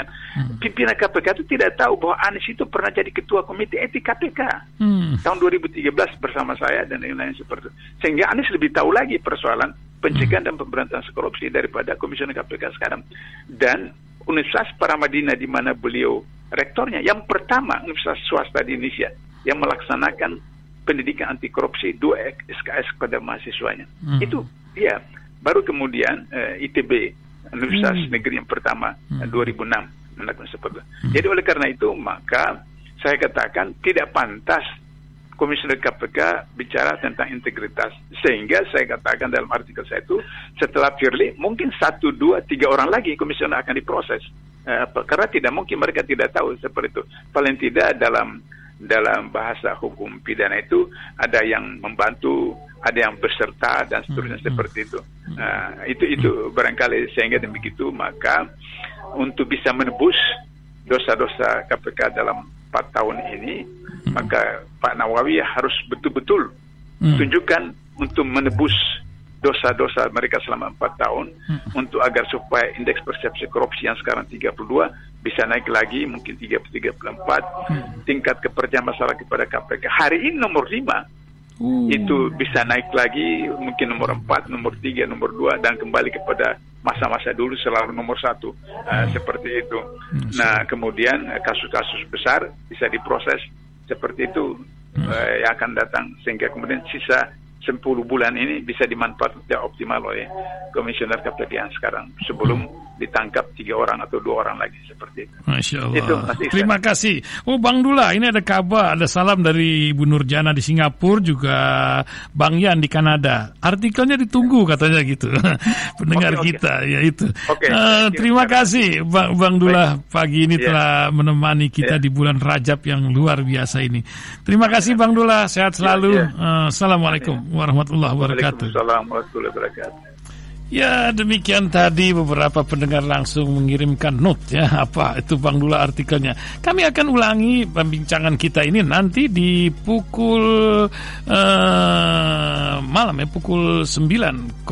sampaikan. Hmm. Pimpinan KPK itu tidak tahu bahwa Anies itu pernah jadi ketua komite etik KPK hmm. tahun 2013 bersama saya dan lain-lain seperti itu. Sehingga Anies lebih tahu lagi persoalan pencegahan hmm. dan pemberantasan korupsi daripada komisioner KPK sekarang. Dan Universitas Paramadina di mana beliau rektornya yang pertama universitas swasta di Indonesia yang melaksanakan pendidikan anti korupsi dua SKS kepada mahasiswanya. Hmm. Itu dia baru kemudian eh, ITB Universitas hmm. Negeri yang pertama hmm. 2006 melakukan seperti itu. Hmm. Jadi oleh karena itu maka saya katakan tidak pantas Komisioner KPK bicara tentang integritas sehingga saya katakan dalam artikel saya itu setelah Firly mungkin satu dua tiga orang lagi komisioner akan diproses eh, karena tidak mungkin mereka tidak tahu seperti itu paling tidak dalam dalam bahasa hukum pidana itu ada yang membantu ada yang berserta dan seterusnya hmm. seperti itu. Nah, itu itu barangkali sehingga demikitu maka untuk bisa menebus dosa-dosa KPK dalam empat tahun ini hmm. maka Pak Nawawi harus betul-betul hmm. tunjukkan untuk menebus dosa-dosa mereka selama empat tahun hmm. untuk agar supaya indeks persepsi korupsi yang sekarang 32 bisa naik lagi mungkin 30 34 hmm. tingkat kepercayaan masyarakat kepada KPK hari ini nomor 5 uh. itu bisa naik lagi mungkin nomor 4, nomor 3, nomor 2 dan kembali kepada masa-masa dulu selalu nomor satu uh, seperti itu. Hmm. Nah kemudian eh, kasus-kasus besar bisa diproses seperti itu hmm. uh, yang akan datang sehingga kemudian sisa 10 bulan ini bisa dimanfaatkan optimal oleh komisioner KPK sekarang. Sebelum ditangkap tiga orang atau dua orang lagi seperti itu. Masya Allah. Itu, Terima kasih. Oh Bang Dula, ini ada kabar, ada salam dari Ibu Nurjana di Singapura, juga Bang Yan di Kanada. Artikelnya ditunggu katanya gitu. Pendengar okay, kita, okay. ya itu. Okay, uh, terima kasih Bang, Bang Dula Baik. pagi ini yeah. telah menemani kita yeah. di bulan Rajab yang luar biasa ini. Terima kasih Bang Dula, sehat selalu. Yeah, yeah. Uh, Assalamualaikum warahmatullahi wabarakatuh. Waalaikumsalam warahmatullahi wabarakatuh. Ya demikian tadi beberapa pendengar langsung mengirimkan note ya apa itu Bang Dula artikelnya. Kami akan ulangi pembincangan kita ini nanti di pukul uh, malam ya pukul 9.00.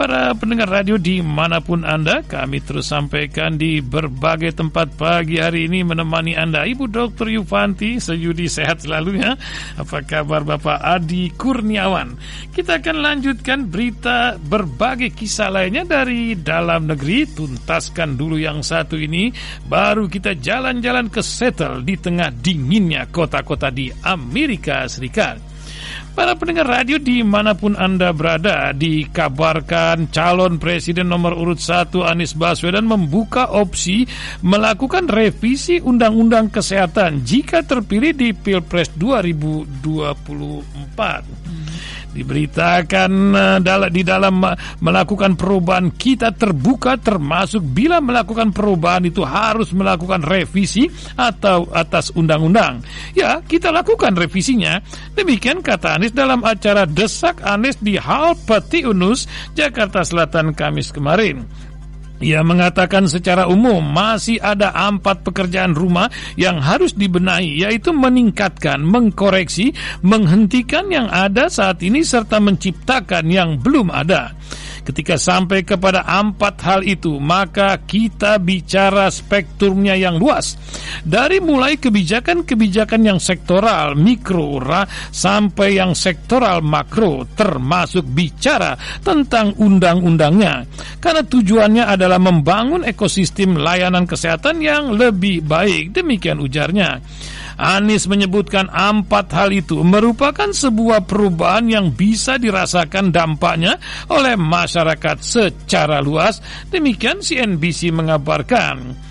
Para pendengar radio di mana pun Anda, kami terus sampaikan di berbagai tempat pagi hari ini menemani Anda. Ibu Dr. Yufanti, sejudi sehat selalu ya. Apa kabar Bapak Adi Kurniawan? Kita akan lanjutkan berita berbagai kisah lainnya dari dalam negeri. Tuntaskan dulu yang satu ini, baru kita jalan-jalan ke Seattle di tengah dinginnya kota-kota di Amerika Serikat. Para pendengar radio di mana pun Anda berada Dikabarkan calon presiden nomor urut 1 Anies Baswedan membuka opsi Melakukan revisi Undang-Undang Kesehatan Jika terpilih di Pilpres 2024 Diberitakan uh, di dalam melakukan perubahan kita terbuka termasuk bila melakukan perubahan itu harus melakukan revisi atau atas undang-undang. Ya, kita lakukan revisinya. Demikian kata Anies dalam acara Desak Anies di Hal Peti Unus, Jakarta Selatan Kamis kemarin. Ia mengatakan secara umum masih ada empat pekerjaan rumah yang harus dibenahi yaitu meningkatkan, mengkoreksi, menghentikan yang ada saat ini serta menciptakan yang belum ada. Ketika sampai kepada empat hal itu, maka kita bicara spektrumnya yang luas. Dari mulai kebijakan-kebijakan yang sektoral, mikro, sampai yang sektoral makro, termasuk bicara tentang undang-undangnya. Karena tujuannya adalah membangun ekosistem layanan kesehatan yang lebih baik. Demikian ujarnya. Anies menyebutkan empat hal itu merupakan sebuah perubahan yang bisa dirasakan dampaknya oleh masyarakat secara luas. Demikian CNBC mengabarkan.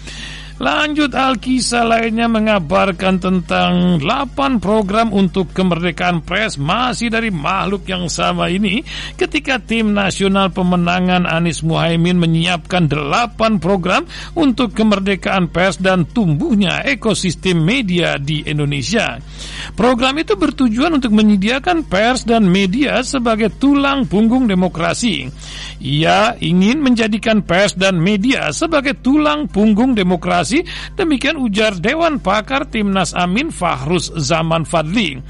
Lanjut Alkisah lainnya mengabarkan tentang 8 program untuk kemerdekaan pers masih dari makhluk yang sama ini ketika tim nasional pemenangan Anies Muhaimin menyiapkan 8 program untuk kemerdekaan pers dan tumbuhnya ekosistem media di Indonesia. Program itu bertujuan untuk menyediakan pers dan media sebagai tulang punggung demokrasi. Ia ingin menjadikan pers dan media sebagai tulang punggung demokrasi Demikian ujar Dewan Pakar Timnas Amin Fahrus Zaman Fadli.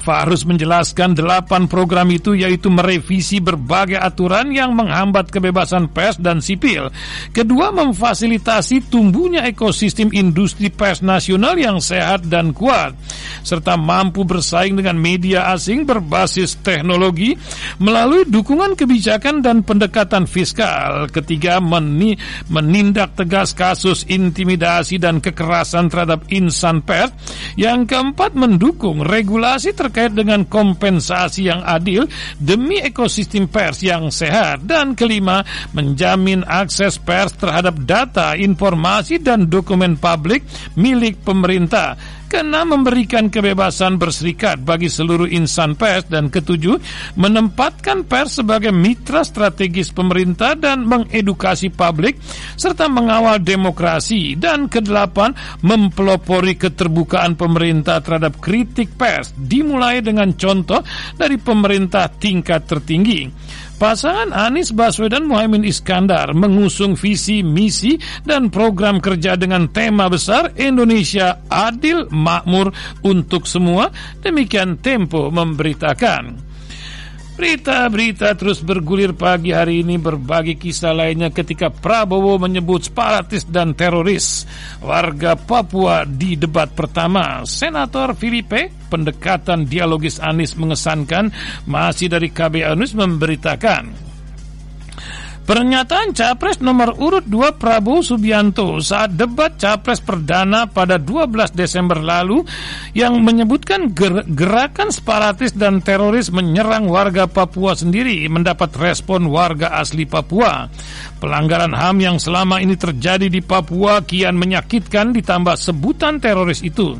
Farus menjelaskan delapan program itu yaitu merevisi berbagai aturan yang menghambat kebebasan pers dan sipil. Kedua, memfasilitasi tumbuhnya ekosistem industri pers nasional yang sehat dan kuat, serta mampu bersaing dengan media asing berbasis teknologi melalui dukungan kebijakan dan pendekatan fiskal. Ketiga, meni menindak tegas kasus intimidasi dan kekerasan terhadap insan pers. Yang keempat, mendukung regulasi terkait dengan kompensasi yang adil demi ekosistem pers yang sehat. Dan kelima menjamin akses pers terhadap data, informasi dan dokumen publik milik pemerintah karena memberikan kebebasan berserikat bagi seluruh insan pers dan ketujuh menempatkan pers sebagai mitra strategis pemerintah dan mengedukasi publik serta mengawal demokrasi. Dan kedelapan mempelopori keterbukaan pemerintah terhadap kritik pers dimulai dengan contoh dari pemerintah tingkat tertinggi Pasangan Anies Baswedan Muhammad Iskandar mengusung visi, misi, dan program kerja dengan tema besar Indonesia Adil Makmur untuk semua. Demikian Tempo memberitakan. Berita-berita terus bergulir pagi hari ini berbagi kisah lainnya ketika Prabowo menyebut separatis dan teroris warga Papua di debat pertama. Senator Filipe, pendekatan dialogis Anies mengesankan, masih dari KB Anus memberitakan. Pernyataan Capres nomor urut 2 Prabowo Subianto saat debat Capres perdana pada 12 Desember lalu yang menyebutkan ger gerakan separatis dan teroris menyerang warga Papua sendiri mendapat respon warga asli Papua. Pelanggaran HAM yang selama ini terjadi di Papua kian menyakitkan ditambah sebutan teroris itu.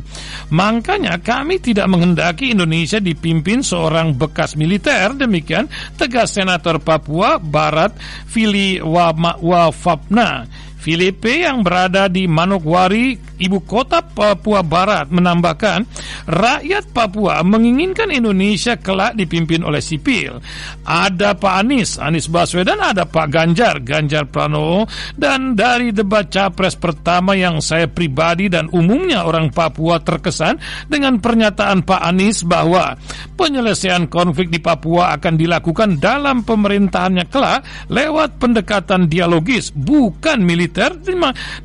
Makanya kami tidak menghendaki Indonesia dipimpin seorang bekas militer, demikian tegas Senator Papua Barat Fili Wafapna. Filipe yang berada di Manokwari, ibu kota Papua Barat, menambahkan rakyat Papua menginginkan Indonesia kelak dipimpin oleh sipil. Ada Pak Anies, Anies Baswedan, ada Pak Ganjar, Ganjar Pranowo, dan dari debat capres pertama yang saya pribadi dan umumnya orang Papua terkesan dengan pernyataan Pak Anies bahwa penyelesaian konflik di Papua akan dilakukan dalam pemerintahannya kelak lewat pendekatan dialogis, bukan militer militer.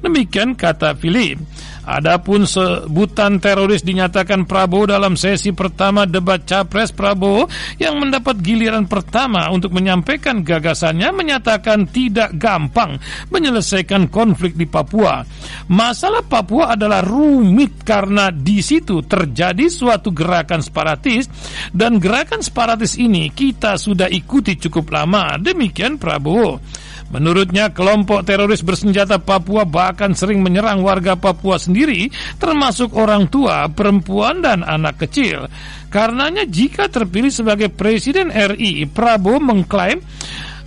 Demikian kata Philip. Adapun sebutan teroris dinyatakan Prabowo dalam sesi pertama debat Capres Prabowo yang mendapat giliran pertama untuk menyampaikan gagasannya menyatakan tidak gampang menyelesaikan konflik di Papua. Masalah Papua adalah rumit karena di situ terjadi suatu gerakan separatis dan gerakan separatis ini kita sudah ikuti cukup lama. Demikian Prabowo. Menurutnya, kelompok teroris bersenjata Papua bahkan sering menyerang warga Papua sendiri, termasuk orang tua, perempuan, dan anak kecil. Karenanya, jika terpilih sebagai Presiden RI, Prabowo mengklaim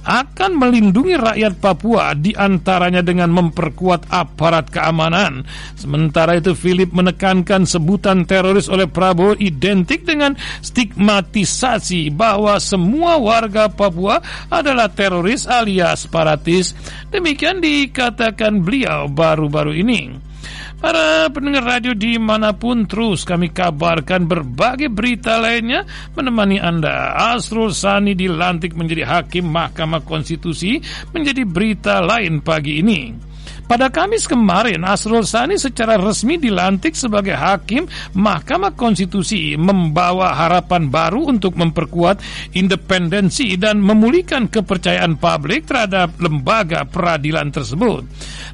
akan melindungi rakyat Papua di antaranya dengan memperkuat aparat keamanan. Sementara itu Philip menekankan sebutan teroris oleh Prabowo identik dengan stigmatisasi bahwa semua warga Papua adalah teroris alias separatis. Demikian dikatakan beliau baru-baru ini. Para pendengar radio di mana pun terus kami kabarkan berbagai berita lainnya menemani Anda. Asrul Sani dilantik menjadi Hakim Mahkamah Konstitusi menjadi berita lain pagi ini. Pada Kamis kemarin, Asrul Sani secara resmi dilantik sebagai hakim Mahkamah Konstitusi membawa harapan baru untuk memperkuat independensi dan memulihkan kepercayaan publik terhadap lembaga peradilan tersebut.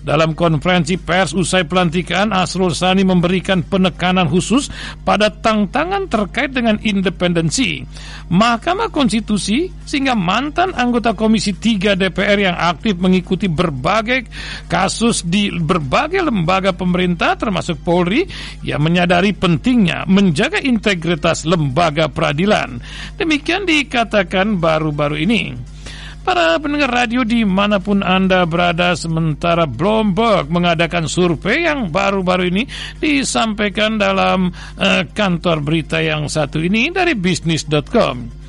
Dalam konferensi pers usai pelantikan, Asrul Sani memberikan penekanan khusus pada tantangan terkait dengan independensi. Mahkamah Konstitusi sehingga mantan anggota Komisi 3 DPR yang aktif mengikuti berbagai kasus di berbagai lembaga pemerintah termasuk Polri yang menyadari pentingnya menjaga integritas lembaga peradilan. Demikian dikatakan baru-baru ini. Para pendengar radio di mana pun Anda berada sementara Bloomberg mengadakan survei yang baru-baru ini disampaikan dalam uh, kantor berita yang satu ini dari bisnis.com.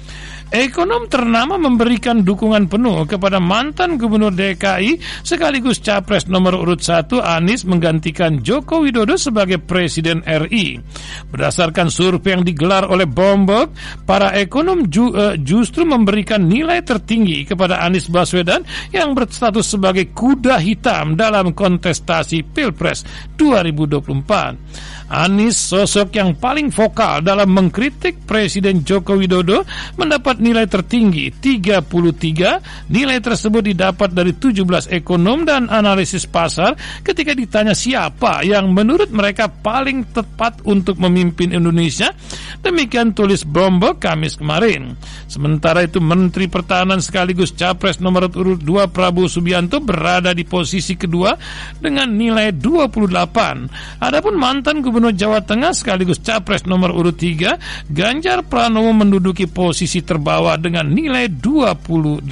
Ekonom ternama memberikan dukungan penuh kepada mantan Gubernur DKI sekaligus Capres nomor urut 1 Anies menggantikan Joko Widodo sebagai Presiden RI. Berdasarkan survei yang digelar oleh Bloomberg, para ekonom ju, uh, justru memberikan nilai tertinggi kepada Anies Baswedan yang berstatus sebagai kuda hitam dalam kontestasi Pilpres 2024. Anies, sosok yang paling vokal dalam mengkritik Presiden Joko Widodo, mendapat nilai tertinggi 33. Nilai tersebut didapat dari 17 ekonom dan analisis pasar ketika ditanya siapa yang menurut mereka paling tepat untuk memimpin Indonesia. Demikian tulis Bloomberg Kamis kemarin. Sementara itu Menteri Pertahanan sekaligus Capres nomor urut 2 Prabowo Subianto berada di posisi kedua dengan nilai 28. Adapun mantan Gubernur Gubernur Jawa Tengah sekaligus Capres nomor urut 3, Ganjar Pranowo menduduki posisi terbawah dengan nilai 28.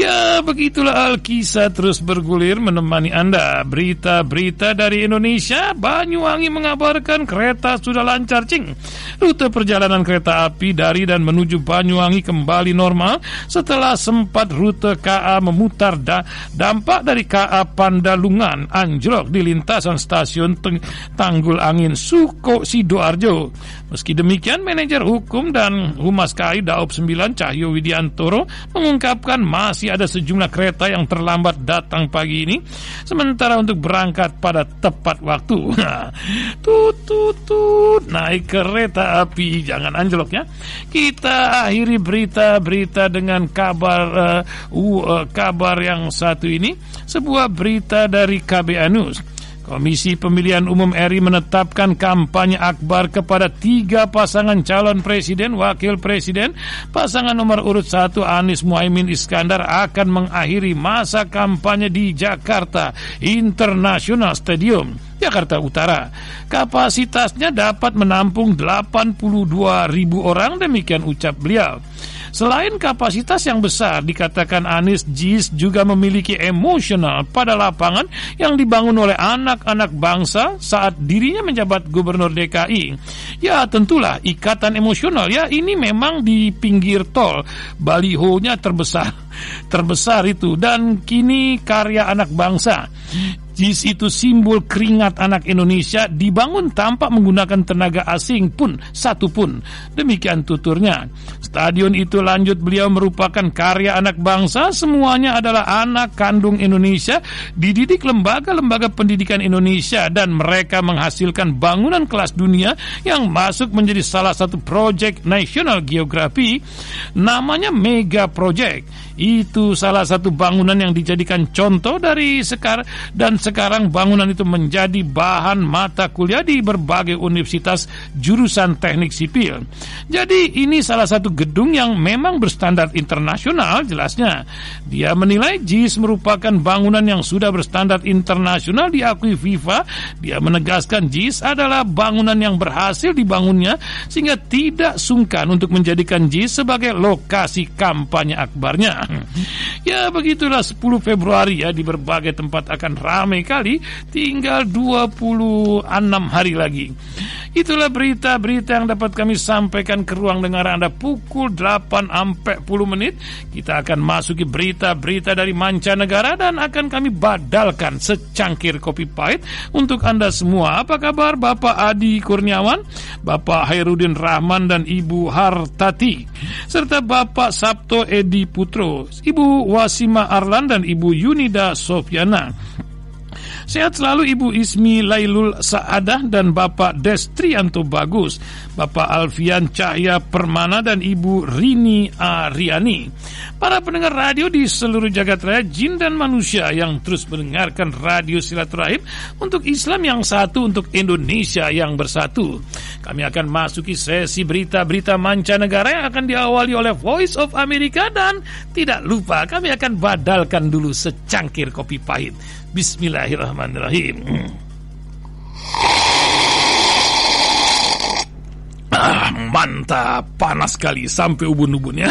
Ya, begitulah Alkisah terus bergulir menemani Anda. Berita-berita dari Indonesia, Banyuwangi mengabarkan kereta sudah lancar, cing. Rute perjalanan kereta api dari dan menuju Banyuwangi kembali normal setelah sempat rute KA memutar da dampak dari KA Pandalungan anjlok di lintasan stasiun Tanggul Angin Suko Sidoarjo. Meski demikian, manajer hukum dan Humas KAI Daob 9 Cahyo Widiantoro mengungkapkan masih ada sejumlah kereta yang terlambat datang pagi ini, sementara untuk berangkat pada tepat waktu. tut tut tut naik kereta api jangan anjlok ya. Kita akhiri berita-berita dengan kabar uh, uh, kabar yang satu ini, sebuah berita dari KBA News. Komisi Pemilihan Umum RI menetapkan kampanye akbar kepada tiga pasangan calon presiden, wakil presiden. Pasangan nomor urut satu Anies Muhaimin Iskandar akan mengakhiri masa kampanye di Jakarta International Stadium. Jakarta Utara. Kapasitasnya dapat menampung 82 ribu orang, demikian ucap beliau. Selain kapasitas yang besar, dikatakan Anies Jis juga memiliki emosional pada lapangan yang dibangun oleh anak-anak bangsa saat dirinya menjabat gubernur DKI. Ya tentulah ikatan emosional ya ini memang di pinggir tol. Balihonya terbesar terbesar itu dan kini karya anak bangsa. JIS itu simbol keringat anak Indonesia dibangun tanpa menggunakan tenaga asing pun satu pun. Demikian tuturnya. Stadion itu lanjut beliau merupakan karya anak bangsa, semuanya adalah anak kandung Indonesia, dididik lembaga-lembaga pendidikan Indonesia dan mereka menghasilkan bangunan kelas dunia yang masuk menjadi salah satu proyek National Geography namanya Mega Project itu salah satu bangunan yang dijadikan contoh dari sekar dan sekarang bangunan itu menjadi bahan mata kuliah di berbagai universitas jurusan teknik sipil. Jadi ini salah satu gedung yang memang berstandar internasional jelasnya. Dia menilai JIS merupakan bangunan yang sudah berstandar internasional diakui FIFA. Dia menegaskan JIS adalah bangunan yang berhasil dibangunnya sehingga tidak sungkan untuk menjadikan JIS sebagai lokasi kampanye akbarnya. Ya begitulah. 10 Februari ya di berbagai tempat akan ramai kali. Tinggal 26 hari lagi. Itulah berita-berita yang dapat kami sampaikan ke ruang dengar Anda pukul 8 sampai 10 menit. Kita akan masuki berita-berita dari mancanegara dan akan kami badalkan secangkir kopi pahit untuk Anda semua. Apa kabar Bapak Adi Kurniawan, Bapak Hairudin Rahman dan Ibu Hartati, serta Bapak Sabto Edi Putro, Ibu Wasima Arlan dan Ibu Yunida Sofiana. Sehat selalu Ibu Ismi Lailul Saadah dan Bapak Destrianto Bagus, Bapak Alfian Cahya Permana dan Ibu Rini Ariani. Para pendengar radio di seluruh jagat raya, jin dan manusia yang terus mendengarkan radio silaturahim untuk Islam yang satu, untuk Indonesia yang bersatu. Kami akan masuki sesi berita-berita mancanegara yang akan diawali oleh Voice of America dan tidak lupa kami akan badalkan dulu secangkir kopi pahit. Bismillahirrahmanirrahim. Ah, mantap, panas sekali sampai ubun-ubun ya.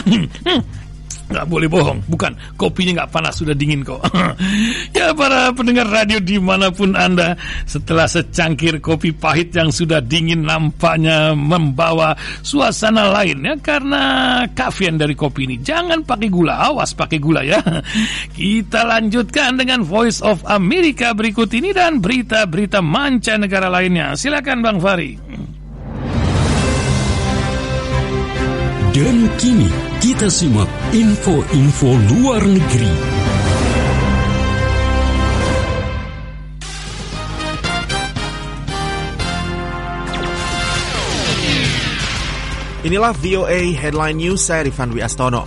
Nggak boleh bohong, bukan. Kopinya nggak panas, sudah dingin kok. ya para pendengar radio di mana pun Anda, setelah secangkir kopi pahit yang sudah dingin nampaknya membawa suasana lain ya. Karena kafein dari kopi ini. Jangan pakai gula, awas pakai gula ya. Kita lanjutkan dengan Voice of America berikut ini dan berita-berita mancanegara lainnya. Silakan Bang Fari. Dan kini kita simak info-info luar negeri. Inilah VOA Headline News saya Rifan Astono.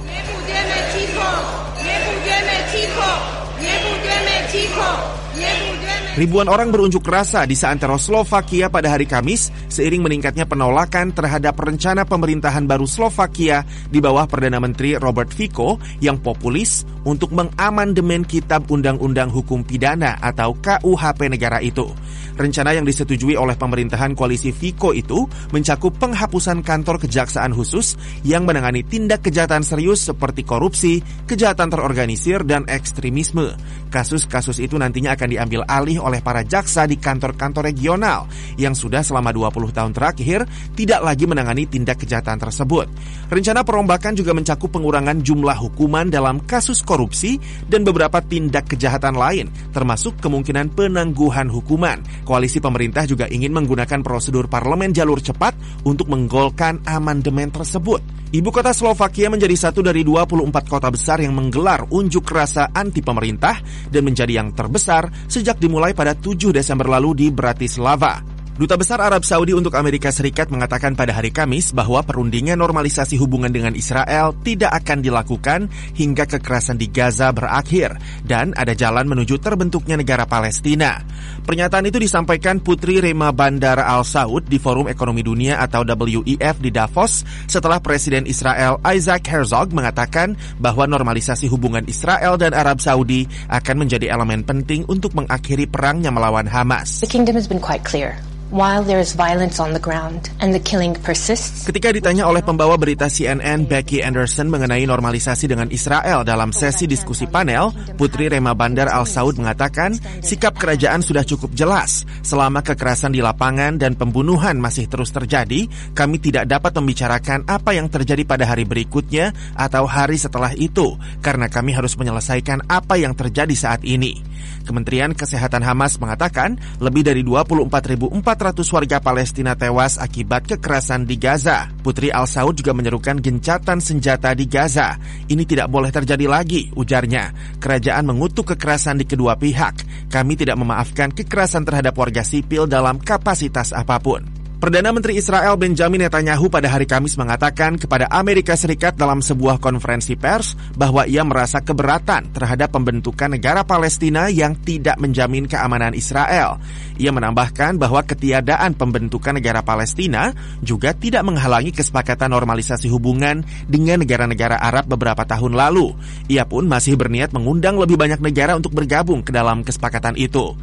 Ribuan orang berunjuk rasa di seantero Slovakia pada hari Kamis seiring meningkatnya penolakan terhadap rencana pemerintahan baru Slovakia di bawah Perdana Menteri Robert Fico yang populis untuk mengamandemen Kitab Undang-Undang Hukum Pidana atau KUHP negara itu. Rencana yang disetujui oleh pemerintahan koalisi Fico itu mencakup penghapusan kantor kejaksaan khusus yang menangani tindak kejahatan serius seperti korupsi, kejahatan terorganisir, dan ekstremisme. Kasus-kasus itu nantinya akan diambil alih oleh para jaksa di kantor-kantor regional yang sudah selama 20 tahun terakhir tidak lagi menangani tindak kejahatan tersebut. Rencana perombakan juga mencakup pengurangan jumlah hukuman dalam kasus korupsi dan beberapa tindak kejahatan lain, termasuk kemungkinan penangguhan hukuman. Koalisi pemerintah juga ingin menggunakan prosedur parlemen jalur cepat untuk menggolkan amandemen tersebut. Ibu kota Slovakia menjadi satu dari 24 kota besar yang menggelar unjuk rasa anti pemerintah dan menjadi yang terbesar sejak dimulai pada 7 Desember lalu di Bratislava. Duta Besar Arab Saudi untuk Amerika Serikat mengatakan pada hari Kamis bahwa perundingan normalisasi hubungan dengan Israel tidak akan dilakukan hingga kekerasan di Gaza berakhir dan ada jalan menuju terbentuknya negara Palestina. Pernyataan itu disampaikan Putri Rema Bandar Al Saud di Forum Ekonomi Dunia atau WEF di Davos setelah Presiden Israel Isaac Herzog mengatakan bahwa normalisasi hubungan Israel dan Arab Saudi akan menjadi elemen penting untuk mengakhiri perangnya melawan Hamas. The kingdom has been quite clear. While there is violence on the ground and the killing persists. Ketika ditanya oleh pembawa berita CNN Becky Anderson mengenai normalisasi dengan Israel dalam sesi diskusi panel, Putri Rema Bandar Al Saud mengatakan sikap kerajaan sudah cukup jelas. Selama kekerasan di lapangan dan pembunuhan masih terus terjadi, kami tidak dapat membicarakan apa yang terjadi pada hari berikutnya atau hari setelah itu karena kami harus menyelesaikan apa yang terjadi saat ini. Kementerian Kesehatan Hamas mengatakan lebih dari 24.400 400 warga Palestina tewas akibat kekerasan di Gaza. Putri Al Saud juga menyerukan gencatan senjata di Gaza. Ini tidak boleh terjadi lagi, ujarnya. Kerajaan mengutuk kekerasan di kedua pihak. Kami tidak memaafkan kekerasan terhadap warga sipil dalam kapasitas apa pun. Perdana Menteri Israel Benjamin Netanyahu pada hari Kamis mengatakan kepada Amerika Serikat dalam sebuah konferensi pers bahwa ia merasa keberatan terhadap pembentukan negara Palestina yang tidak menjamin keamanan Israel. Ia menambahkan bahwa ketiadaan pembentukan negara Palestina juga tidak menghalangi kesepakatan normalisasi hubungan dengan negara-negara Arab beberapa tahun lalu. Ia pun masih berniat mengundang lebih banyak negara untuk bergabung ke dalam kesepakatan itu.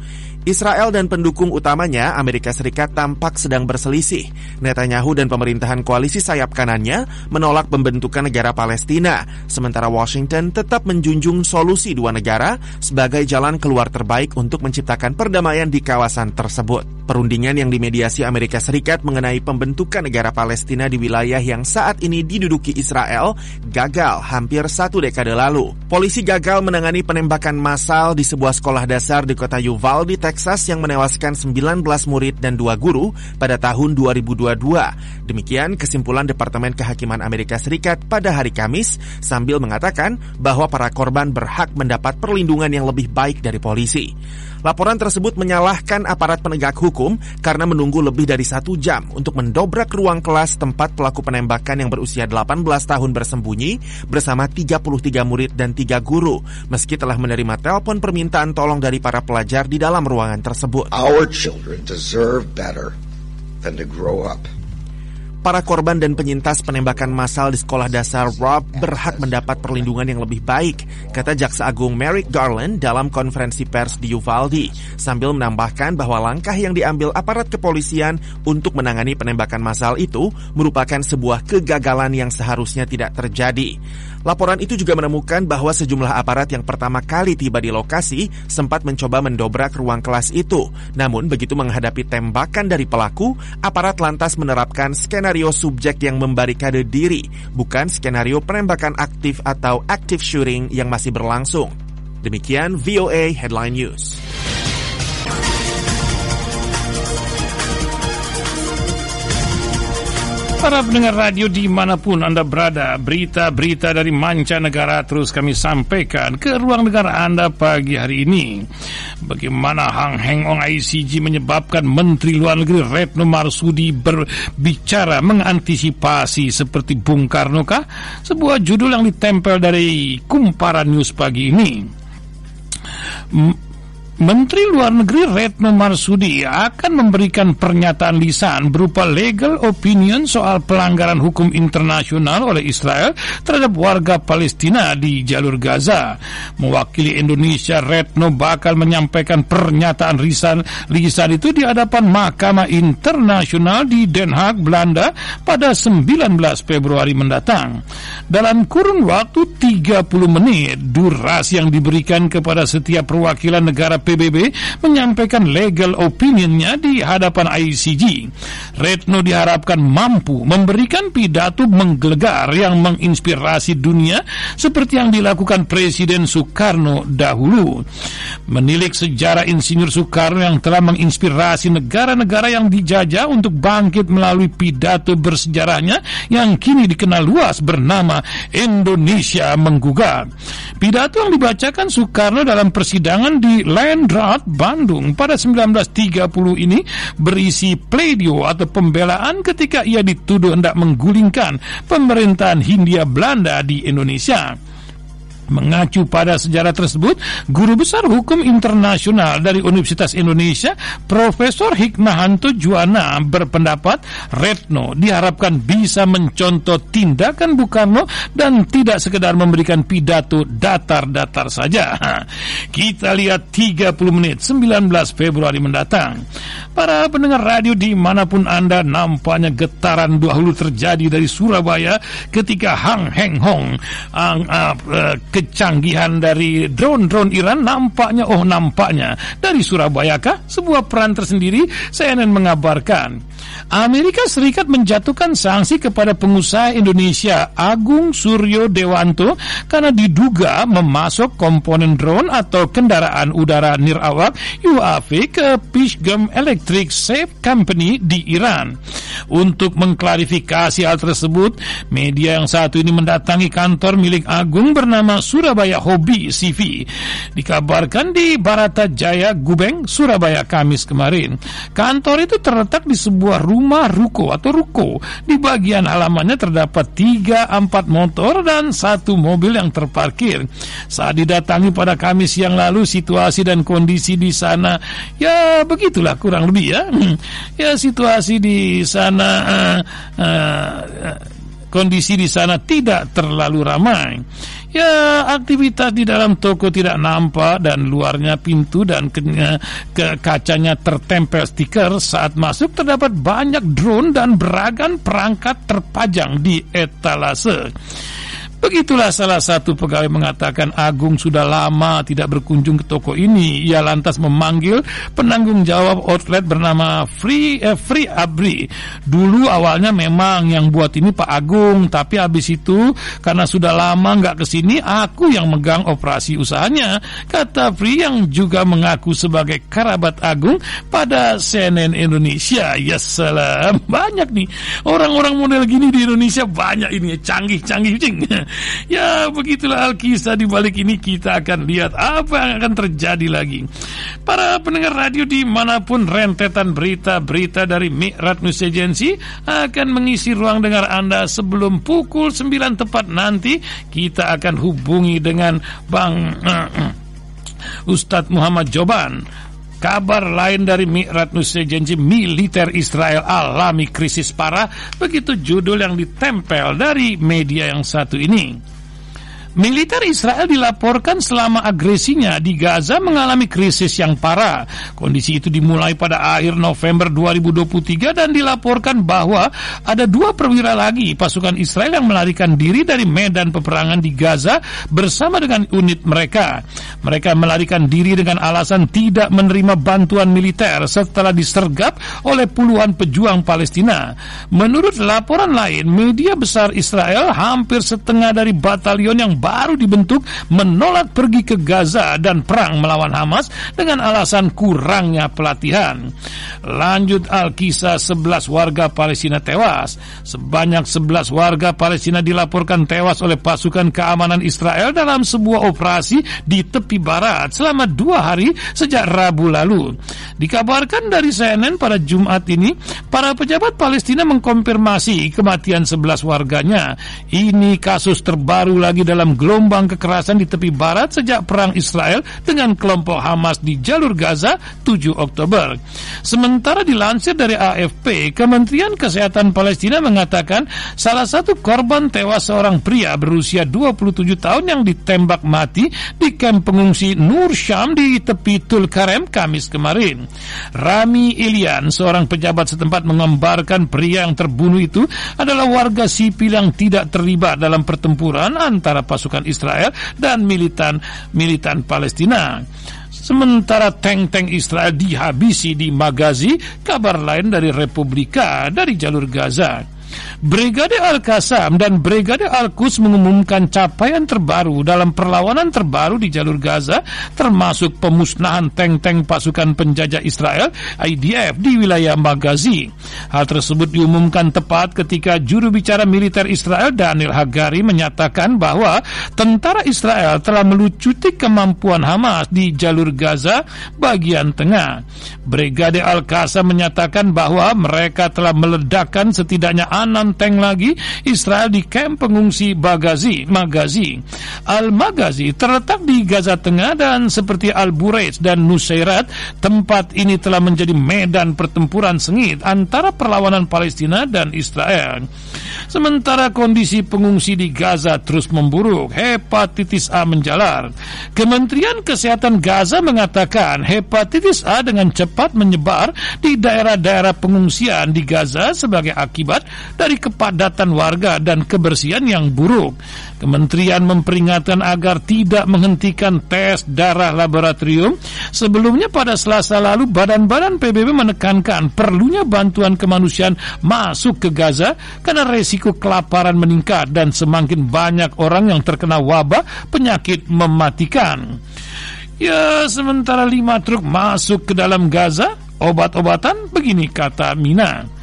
Israel dan pendukung utamanya, Amerika Serikat, tampak sedang berselisih. Netanyahu dan pemerintahan koalisi sayap kanannya menolak pembentukan negara Palestina, sementara Washington tetap menjunjung solusi dua negara sebagai jalan keluar terbaik untuk menciptakan perdamaian di kawasan tersebut. Perundingan yang dimediasi Amerika Serikat mengenai pembentukan negara Palestina di wilayah yang saat ini diduduki Israel gagal hampir satu dekade lalu. Polisi gagal menangani penembakan massal di sebuah sekolah dasar di kota Uvalde, Texas yang menewaskan 19 murid dan dua guru pada tahun 2022. Demikian kesimpulan Departemen Kehakiman Amerika Serikat pada hari Kamis sambil mengatakan bahwa para korban berhak mendapat perlindungan yang lebih baik dari polisi. Laporan tersebut menyalahkan aparat penegak hukum karena menunggu lebih dari satu jam untuk mendobrak ruang kelas tempat pelaku penembakan yang berusia 18 tahun bersembunyi bersama 33 murid dan 3 guru meski telah menerima telepon permintaan tolong dari para pelajar di dalam ruangan tersebut. Our children deserve better than to grow up Para korban dan penyintas penembakan massal di sekolah dasar Rob berhak mendapat perlindungan yang lebih baik, kata Jaksa Agung Merrick Garland dalam konferensi pers di Uvalde, sambil menambahkan bahwa langkah yang diambil aparat kepolisian untuk menangani penembakan massal itu merupakan sebuah kegagalan yang seharusnya tidak terjadi. Laporan itu juga menemukan bahwa sejumlah aparat yang pertama kali tiba di lokasi sempat mencoba mendobrak ruang kelas itu. Namun begitu menghadapi tembakan dari pelaku, aparat lantas menerapkan skenario subjek yang membarikade diri, bukan skenario penembakan aktif atau active shooting yang masih berlangsung. Demikian VOA Headline News. Para pendengar radio di mana pun Anda berada, berita-berita dari mancanegara terus kami sampaikan ke ruang negara Anda pagi hari ini. Bagaimana Hang Heng Ong ICG menyebabkan Menteri Luar Negeri Retno Marsudi berbicara mengantisipasi seperti Bung Karno kah? Sebuah judul yang ditempel dari Kumparan News pagi ini. Menteri Luar Negeri Retno Marsudi akan memberikan pernyataan lisan berupa legal opinion soal pelanggaran hukum internasional oleh Israel terhadap warga Palestina di jalur Gaza. Mewakili Indonesia, Retno bakal menyampaikan pernyataan lisan, lisan itu di hadapan Mahkamah Internasional di Den Haag, Belanda pada 19 Februari mendatang. Dalam kurun waktu 30 menit, durasi yang diberikan kepada setiap perwakilan negara PBB menyampaikan legal opinionnya di hadapan ICG. Retno diharapkan mampu memberikan pidato menggelegar yang menginspirasi dunia seperti yang dilakukan Presiden Soekarno dahulu. Menilik sejarah Insinyur Soekarno yang telah menginspirasi negara-negara yang dijajah untuk bangkit melalui pidato bersejarahnya yang kini dikenal luas bernama Indonesia Menggugat. Pidato yang dibacakan Soekarno dalam persidangan di Land Drat Bandung pada 1930 ini berisi pledio atau pembelaan ketika ia dituduh hendak menggulingkan pemerintahan Hindia Belanda di Indonesia. Mengacu pada sejarah tersebut, Guru Besar Hukum Internasional dari Universitas Indonesia, Profesor Hikmahanto Juwana berpendapat Retno diharapkan bisa mencontoh tindakan Bukarno dan tidak sekedar memberikan pidato datar-datar saja. Kita lihat 30 menit 19 Februari mendatang. Para pendengar radio di mana pun Anda nampaknya getaran dahulu terjadi dari Surabaya ketika Hang Heng Hong uh, uh, kecanggihan dari drone-drone Iran nampaknya oh nampaknya. Dari Surabaya kah? Sebuah peran tersendiri CNN mengabarkan Amerika Serikat menjatuhkan sanksi kepada pengusaha Indonesia Agung Suryo Dewanto karena diduga memasok komponen drone atau kendaraan udara nirawak UAV ke Pishgam Electric Safe Company di Iran. Untuk mengklarifikasi hal tersebut, media yang satu ini mendatangi kantor milik Agung bernama Surabaya Hobby CV. Dikabarkan di Barata Jaya Gubeng, Surabaya Kamis kemarin. Kantor itu terletak di sebuah rumah ruko atau ruko. Di bagian halamannya terdapat tiga empat motor dan satu mobil yang terparkir. Saat didatangi pada Kamis yang lalu, situasi dan kondisi di sana ya begitulah kurang lebih ya. Ya situasi di sana uh, uh, kondisi di sana tidak terlalu ramai. Ya, aktivitas di dalam toko tidak nampak dan luarnya pintu dan ke, ke kacanya tertempel stiker. Saat masuk terdapat banyak drone dan beragam perangkat terpajang di etalase. Begitulah salah satu pegawai mengatakan Agung sudah lama tidak berkunjung ke toko ini. Ia lantas memanggil penanggung jawab outlet bernama Free eh, Free Abri. Dulu awalnya memang yang buat ini Pak Agung, tapi habis itu karena sudah lama nggak ke sini, aku yang megang operasi usahanya. Kata Free yang juga mengaku sebagai kerabat Agung pada CNN Indonesia. Ya salam, banyak nih orang-orang model gini di Indonesia banyak ini canggih-canggih cing. ya begitulah Alkisah di balik ini kita akan lihat apa yang akan terjadi lagi. Para pendengar radio di mana pun rentetan berita-berita dari Mi'rat News Agency akan mengisi ruang dengar Anda sebelum pukul 9 tepat nanti kita akan hubungi dengan Bang Ustadz Muhammad Joban Kabar lain dari Mi'rat Agency militer Israel alami krisis parah, begitu judul yang ditempel dari media yang satu ini. Militer Israel dilaporkan selama agresinya di Gaza mengalami krisis yang parah. Kondisi itu dimulai pada akhir November 2023 dan dilaporkan bahwa ada dua perwira lagi pasukan Israel yang melarikan diri dari medan peperangan di Gaza bersama dengan unit mereka. Mereka melarikan diri dengan alasan tidak menerima bantuan militer setelah disergap oleh puluhan pejuang Palestina. Menurut laporan lain, media besar Israel hampir setengah dari batalion yang baru dibentuk menolak pergi ke Gaza dan perang melawan Hamas dengan alasan kurangnya pelatihan. Lanjut Al-Kisah 11 warga Palestina tewas. Sebanyak 11 warga Palestina dilaporkan tewas oleh pasukan keamanan Israel dalam sebuah operasi di tepi barat selama dua hari sejak Rabu lalu. Dikabarkan dari CNN pada Jumat ini, para pejabat Palestina mengkonfirmasi kematian 11 warganya. Ini kasus terbaru lagi dalam gelombang kekerasan di tepi barat sejak perang Israel dengan kelompok Hamas di jalur Gaza 7 Oktober. Sementara dilansir dari AFP, Kementerian Kesehatan Palestina mengatakan salah satu korban tewas seorang pria berusia 27 tahun yang ditembak mati di kamp pengungsi Nur Syam di tepi Tulkarem Kamis kemarin. Rami Ilian, seorang pejabat setempat mengembarkan pria yang terbunuh itu adalah warga sipil yang tidak terlibat dalam pertempuran antara pasukan pasukan Israel dan militan militan Palestina. Sementara tank-tank Israel dihabisi di Magazi, kabar lain dari Republika dari jalur Gaza. Brigade Al-Qassam dan Brigade Al-Quds mengumumkan capaian terbaru dalam perlawanan terbaru di jalur Gaza termasuk pemusnahan tank-tank pasukan penjajah Israel IDF di wilayah Magazi. Hal tersebut diumumkan tepat ketika juru bicara militer Israel Daniel Hagari menyatakan bahwa tentara Israel telah melucuti kemampuan Hamas di jalur Gaza bagian tengah. Brigade Al-Qassam menyatakan bahwa mereka telah meledakkan setidaknya enam tank lagi Israel di kamp pengungsi Bagazi, Magazi. Al-Magazi terletak di Gaza Tengah dan seperti Al-Burais dan Nusairat, tempat ini telah menjadi medan pertempuran sengit antara perlawanan Palestina dan Israel. Sementara kondisi pengungsi di Gaza terus memburuk, hepatitis A menjalar. Kementerian Kesehatan Gaza mengatakan hepatitis A dengan cepat menyebar di daerah-daerah pengungsian di Gaza sebagai akibat dari kepadatan warga dan kebersihan yang buruk. Kementerian memperingatkan agar tidak menghentikan tes darah laboratorium. Sebelumnya pada selasa lalu badan-badan PBB menekankan perlunya bantuan kemanusiaan masuk ke Gaza karena resiko kelaparan meningkat dan semakin banyak orang yang terkena wabah penyakit mematikan. Ya, sementara lima truk masuk ke dalam Gaza, obat-obatan begini kata Mina.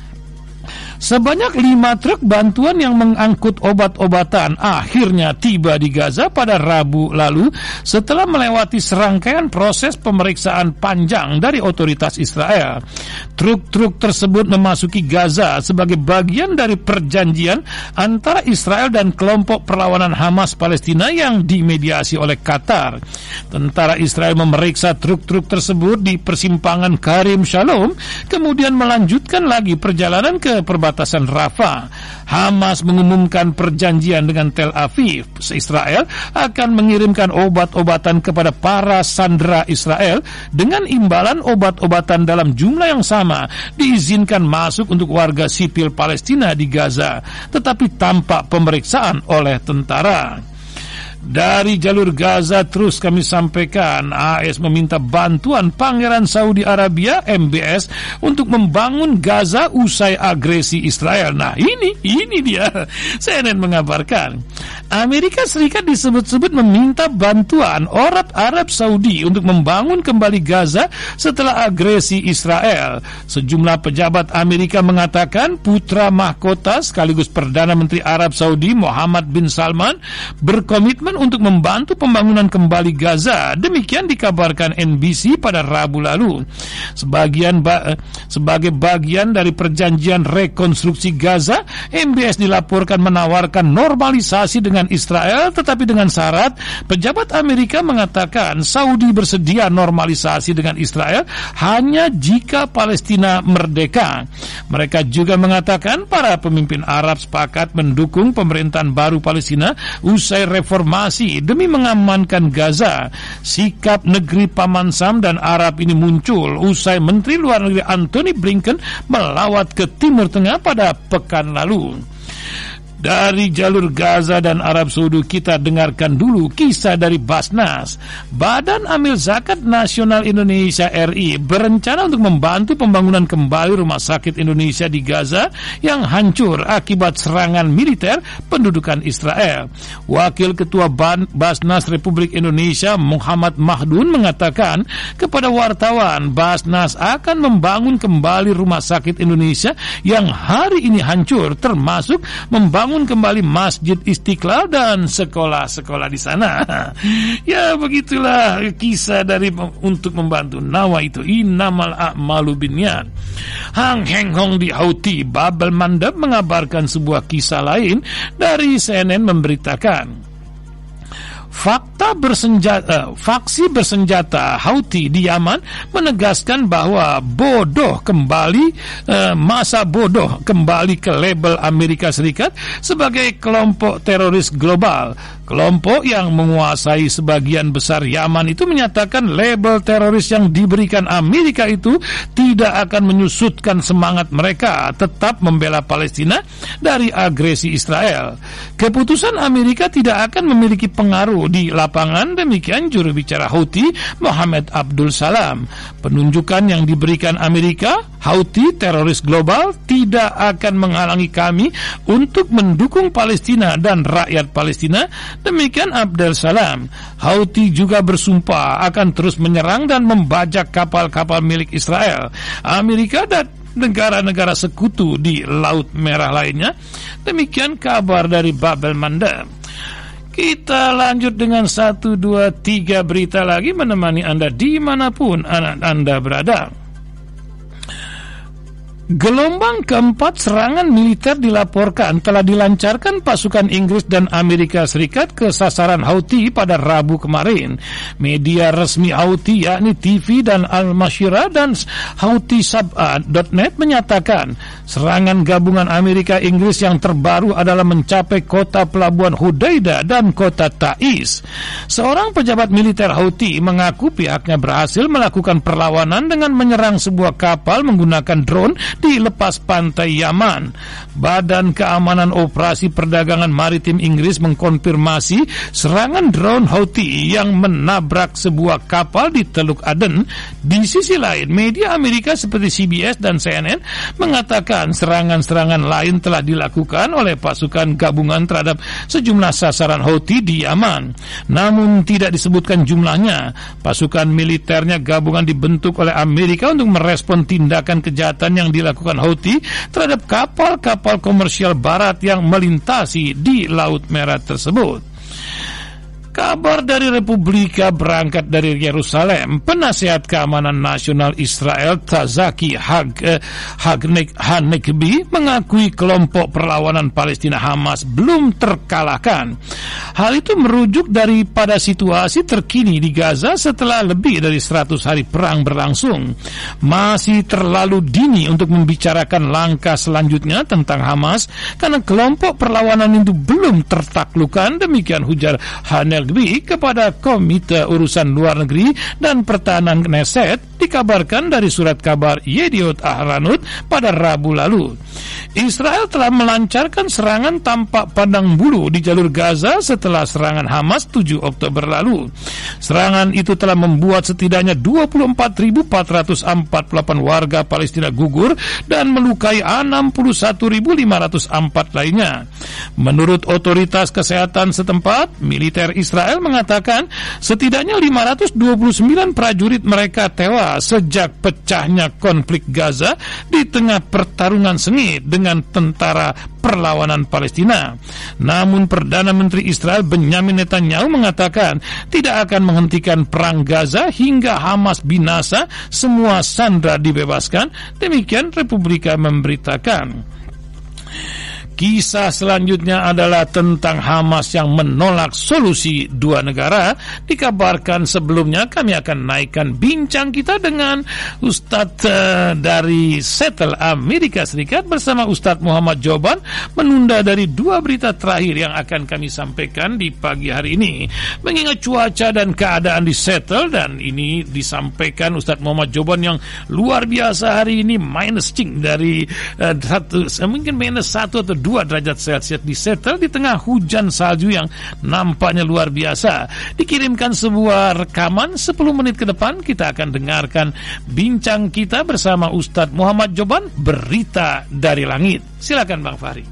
Sebanyak lima truk bantuan yang mengangkut obat-obatan akhirnya tiba di Gaza pada Rabu lalu setelah melewati serangkaian proses pemeriksaan panjang dari otoritas Israel. Truk-truk tersebut memasuki Gaza sebagai bagian dari perjanjian antara Israel dan kelompok perlawanan Hamas Palestina yang dimediasi oleh Qatar. Tentara Israel memeriksa truk-truk tersebut di persimpangan Karim Shalom, kemudian melanjutkan lagi perjalanan ke perbatasan perbatasan Rafah. Hamas mengumumkan perjanjian dengan Tel Aviv. Israel akan mengirimkan obat-obatan kepada para sandera Israel dengan imbalan obat-obatan dalam jumlah yang sama diizinkan masuk untuk warga sipil Palestina di Gaza, tetapi tanpa pemeriksaan oleh tentara. Dari jalur Gaza terus kami sampaikan AS meminta bantuan Pangeran Saudi Arabia MBS untuk membangun Gaza usai agresi Israel. Nah ini, ini dia CNN mengabarkan Amerika Serikat disebut-sebut meminta bantuan Arab Arab Saudi untuk membangun kembali Gaza setelah agresi Israel. Sejumlah pejabat Amerika mengatakan putra mahkota sekaligus Perdana Menteri Arab Saudi Muhammad bin Salman berkomitmen untuk membantu pembangunan kembali Gaza. Demikian dikabarkan NBC pada Rabu lalu. Sebagian ba eh, sebagai bagian dari perjanjian rekonstruksi Gaza, MBS dilaporkan menawarkan normalisasi dengan Israel tetapi dengan syarat pejabat Amerika mengatakan Saudi bersedia normalisasi dengan Israel hanya jika Palestina merdeka. Mereka juga mengatakan para pemimpin Arab sepakat mendukung pemerintahan baru Palestina usai reformasi diplomasi demi mengamankan Gaza. Sikap negeri Paman Sam dan Arab ini muncul usai Menteri Luar Negeri Anthony Blinken melawat ke Timur Tengah pada pekan lalu. Dari jalur Gaza dan Arab Saudi kita dengarkan dulu kisah dari Basnas. Badan Amil Zakat Nasional Indonesia RI berencana untuk membantu pembangunan kembali rumah sakit Indonesia di Gaza yang hancur akibat serangan militer pendudukan Israel. Wakil Ketua Basnas Republik Indonesia Muhammad Mahdun mengatakan kepada wartawan Basnas akan membangun kembali rumah sakit Indonesia yang hari ini hancur termasuk membangun membangun kembali Masjid Istiqlal dan sekolah-sekolah di sana. ya begitulah kisah dari untuk membantu Nawa itu inamal a'malu binyan. Hang Heng Hong di Houthi Babel Mandap mengabarkan sebuah kisah lain dari CNN memberitakan Fakta bersenjata, uh, faksi bersenjata Houthi di Yaman menegaskan bahwa bodoh kembali uh, masa bodoh kembali ke label Amerika Serikat sebagai kelompok teroris global Kelompok yang menguasai sebagian besar Yaman itu menyatakan label teroris yang diberikan Amerika itu tidak akan menyusutkan semangat mereka tetap membela Palestina dari agresi Israel. Keputusan Amerika tidak akan memiliki pengaruh di lapangan demikian juru bicara Houthi Muhammad Abdul Salam. Penunjukan yang diberikan Amerika, Houthi teroris global tidak akan menghalangi kami untuk mendukung Palestina dan rakyat Palestina Demikian Abdel Salam. Houthi juga bersumpah akan terus menyerang dan membajak kapal-kapal milik Israel. Amerika dan negara-negara sekutu di Laut Merah lainnya. Demikian kabar dari Babel Manda. Kita lanjut dengan satu, dua, tiga berita lagi menemani Anda di mana pun Anda berada. Gelombang keempat serangan militer dilaporkan telah dilancarkan pasukan Inggris dan Amerika Serikat ke sasaran Houthi pada Rabu kemarin. Media resmi Houthi yakni TV dan Al-Mashira dan Houthi Sab'a.net menyatakan serangan gabungan Amerika Inggris yang terbaru adalah mencapai kota pelabuhan Hudaida dan kota Taiz. Seorang pejabat militer Houthi mengaku pihaknya berhasil melakukan perlawanan dengan menyerang sebuah kapal menggunakan drone di lepas pantai Yaman. Badan Keamanan Operasi Perdagangan Maritim Inggris mengkonfirmasi serangan drone Houthi yang menabrak sebuah kapal di Teluk Aden. Di sisi lain, media Amerika seperti CBS dan CNN mengatakan serangan-serangan lain telah dilakukan oleh pasukan gabungan terhadap sejumlah sasaran Houthi di Yaman. Namun tidak disebutkan jumlahnya. Pasukan militernya gabungan dibentuk oleh Amerika untuk merespon tindakan kejahatan yang dilakukan dilakukan Houthi terhadap kapal-kapal komersial barat yang melintasi di Laut Merah tersebut. Kabar dari Republika berangkat dari Yerusalem. Penasehat Keamanan Nasional Israel Tazaki Hag, eh, Hagnek, Hanekbi mengakui kelompok perlawanan Palestina Hamas belum terkalahkan. Hal itu merujuk daripada situasi terkini di Gaza setelah lebih dari 100 hari perang berlangsung. Masih terlalu dini untuk membicarakan langkah selanjutnya tentang Hamas karena kelompok perlawanan itu belum tertaklukan. Demikian hujar Hanel Negeri kepada Komite Urusan Luar Negeri dan Pertahanan Knesset dikabarkan dari surat kabar Yediot Ahranut pada Rabu lalu. Israel telah melancarkan serangan tampak pandang bulu di jalur Gaza setelah serangan Hamas 7 Oktober lalu. Serangan itu telah membuat setidaknya 24.448 warga Palestina gugur dan melukai 61.504 lainnya. Menurut otoritas kesehatan setempat, militer Israel Israel mengatakan setidaknya 529 prajurit mereka tewas sejak pecahnya konflik Gaza di tengah pertarungan sengit dengan tentara perlawanan Palestina. Namun Perdana Menteri Israel Benjamin Netanyahu mengatakan tidak akan menghentikan perang Gaza hingga Hamas binasa, semua sandra dibebaskan. Demikian Republika memberitakan. Kisah selanjutnya adalah tentang Hamas yang menolak solusi dua negara. Dikabarkan sebelumnya kami akan naikkan bincang kita dengan Ustadz uh, dari Seattle Amerika Serikat bersama Ustadz Muhammad Joban menunda dari dua berita terakhir yang akan kami sampaikan di pagi hari ini. Mengingat cuaca dan keadaan di Seattle dan ini disampaikan Ustadz Muhammad Joban yang luar biasa hari ini minus cing dari uh, satu, mungkin minus satu atau 2 derajat Celcius di Seattle di tengah hujan salju yang nampaknya luar biasa. Dikirimkan sebuah rekaman 10 menit ke depan kita akan dengarkan bincang kita bersama Ustadz Muhammad Joban Berita dari Langit. Silakan Bang Fahri.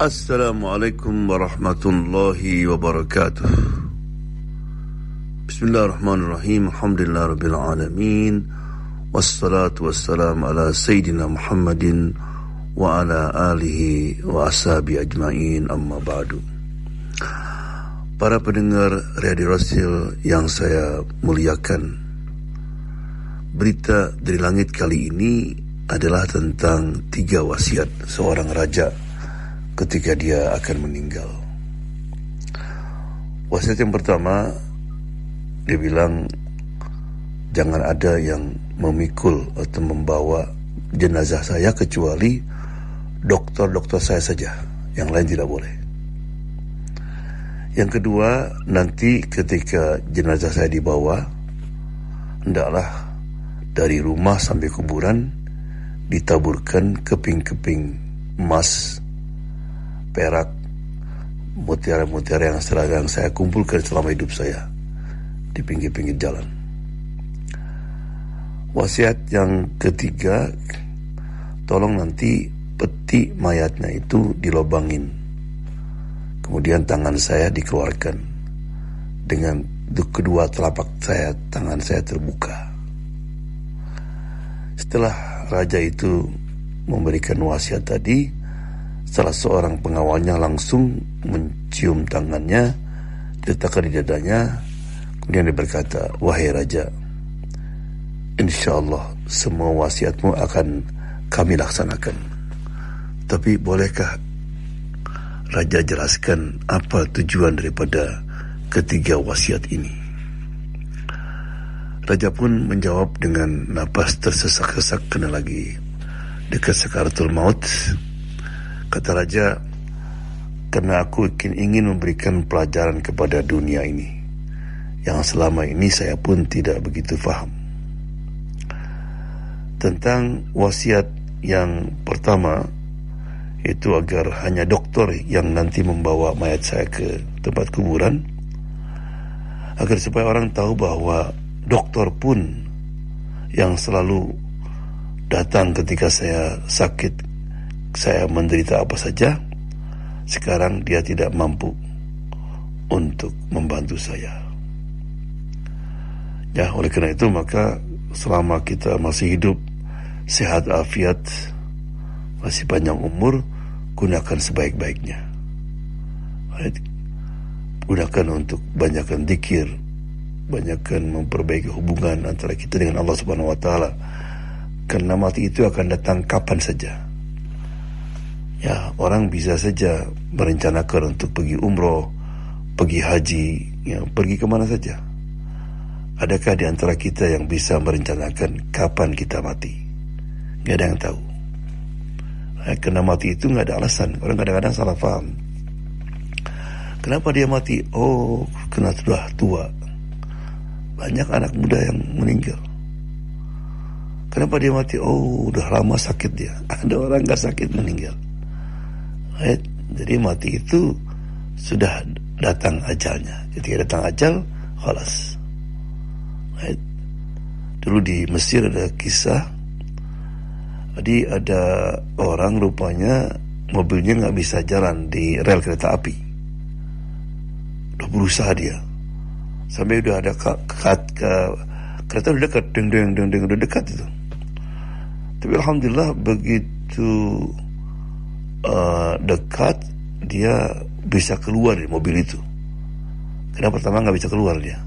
Assalamualaikum warahmatullahi wabarakatuh. Bismillahirrahmanirrahim. Alhamdulillah rabbil alamin. Wassalatu wassalamu ala sayyidina Muhammadin wa ala alihi wa ashabi ajmain amma ba'du. Para pendengar Radio Rasul yang saya muliakan Berita dari langit kali ini adalah tentang tiga wasiat seorang raja ketika dia akan meninggal. Wasiat yang pertama Dia bilang Jangan ada yang memikul atau membawa jenazah saya kecuali dokter-dokter saya saja, yang lain tidak boleh. Yang kedua, nanti ketika jenazah saya dibawa, hendaklah dari rumah sampai kuburan ditaburkan keping-keping emas, perak, mutiara-mutiara yang seragam saya kumpulkan selama hidup saya di pinggir-pinggir jalan. Wasiat yang ketiga, tolong nanti peti mayatnya itu dilobangin. Kemudian tangan saya dikeluarkan dengan kedua telapak saya, tangan saya terbuka. Setelah raja itu memberikan wasiat tadi, salah seorang pengawalnya langsung mencium tangannya, diletakkan di dadanya, kemudian dia berkata, Wahai Raja, insya Allah semua wasiatmu akan kami laksanakan. Tapi bolehkah Raja jelaskan apa tujuan daripada ketiga wasiat ini? Raja pun menjawab dengan napas tersesak-sesak kena lagi dekat sekaratul maut. Kata Raja, karena aku ingin, ingin memberikan pelajaran kepada dunia ini yang selama ini saya pun tidak begitu faham. Tentang wasiat yang pertama, itu agar hanya dokter yang nanti membawa mayat saya ke tempat kuburan. Agar supaya orang tahu bahwa dokter pun yang selalu datang ketika saya sakit saya menderita apa saja sekarang dia tidak mampu untuk membantu saya. Ya oleh karena itu maka selama kita masih hidup sehat afiat masih panjang umur, gunakan sebaik-baiknya. Gunakan untuk banyakkan dikir, banyakkan memperbaiki hubungan antara kita dengan Allah Subhanahu wa taala. Karena mati itu akan datang kapan saja. Ya, orang bisa saja merencanakan untuk pergi umroh, pergi haji, ya, pergi ke mana saja. Adakah di antara kita yang bisa merencanakan kapan kita mati? Gak ada yang tahu. Eh, kena mati itu nggak ada alasan. Orang kadang-kadang salah paham. Kenapa dia mati? Oh, kena sudah tua. Banyak anak muda yang meninggal. Kenapa dia mati? Oh, udah lama sakit dia. Ada orang nggak sakit meninggal. Right? Jadi mati itu sudah datang ajalnya. Ketika datang ajal, khalas. Right? Dulu di Mesir ada kisah jadi ada orang rupanya mobilnya nggak bisa jalan di rel kereta api. Udah berusaha dia. Sampai udah ada ke, ke, ke kereta udah dekat, deng deng deng deng udah dekat itu. Tapi alhamdulillah begitu uh, dekat dia bisa keluar dari mobil itu. Kenapa pertama nggak bisa keluar dia?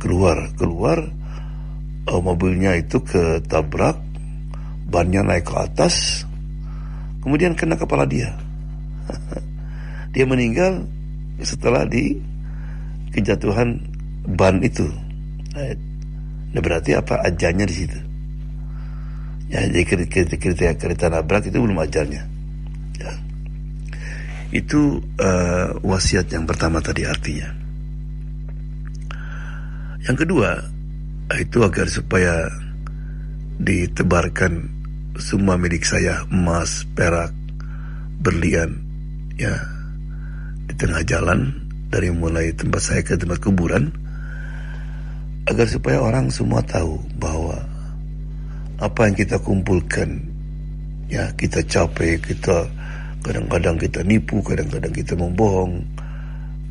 Keluar, keluar uh, mobilnya itu ketabrak bannya naik ke atas kemudian kena kepala dia. dia meninggal setelah di kejatuhan ban itu. Nah, berarti apa ajalnya di situ? Ya, jadi kereta, kereta, kereta nabrak itu belum ajalnya. Ya. Itu uh, wasiat yang pertama tadi artinya. Yang kedua, itu agar supaya ditebarkan semua milik saya emas, perak, berlian, ya. Di tengah jalan dari mulai tempat saya ke tempat kuburan agar supaya orang semua tahu bahwa apa yang kita kumpulkan ya kita capek kita kadang-kadang kita nipu kadang-kadang kita membohong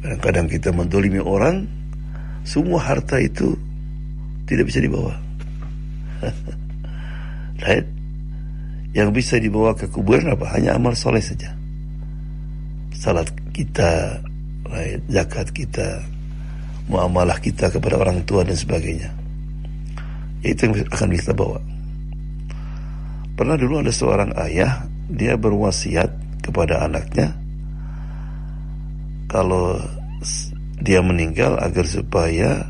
kadang-kadang kita mendolimi orang semua harta itu tidak bisa dibawa right? yang bisa dibawa ke kuburan apa hanya amal soleh saja salat kita right? zakat kita muamalah kita kepada orang tua dan sebagainya itu yang akan kita bawa pernah dulu ada seorang ayah dia berwasiat kepada anaknya kalau dia meninggal agar supaya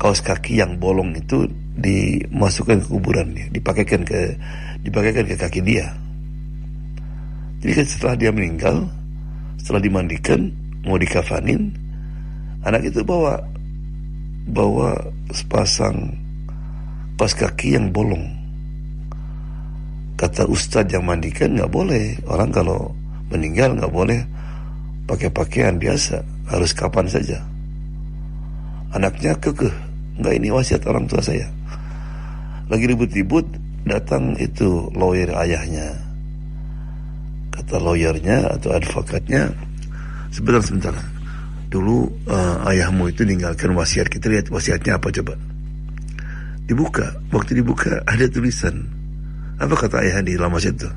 kaos kaki yang bolong itu dimasukkan ke kuburan dia, dipakaikan ke dipakaikan ke kaki dia. Jadi kan setelah dia meninggal, setelah dimandikan, mau dikafanin, anak itu bawa bawa sepasang pas kaki yang bolong. Kata ustadz yang mandikan nggak boleh. Orang kalau meninggal nggak boleh pakai pakaian biasa, harus kapan saja. Anaknya kekeh, nggak ini wasiat orang tua saya. Lagi ribut-ribut, datang itu lawyer ayahnya. Kata lawyernya atau advokatnya, sebentar sebentar. Dulu uh, ayahmu itu meninggalkan wasiat. Kita lihat wasiatnya apa coba. Dibuka, waktu dibuka ada tulisan. Apa kata ayah di dalam wasiat itu?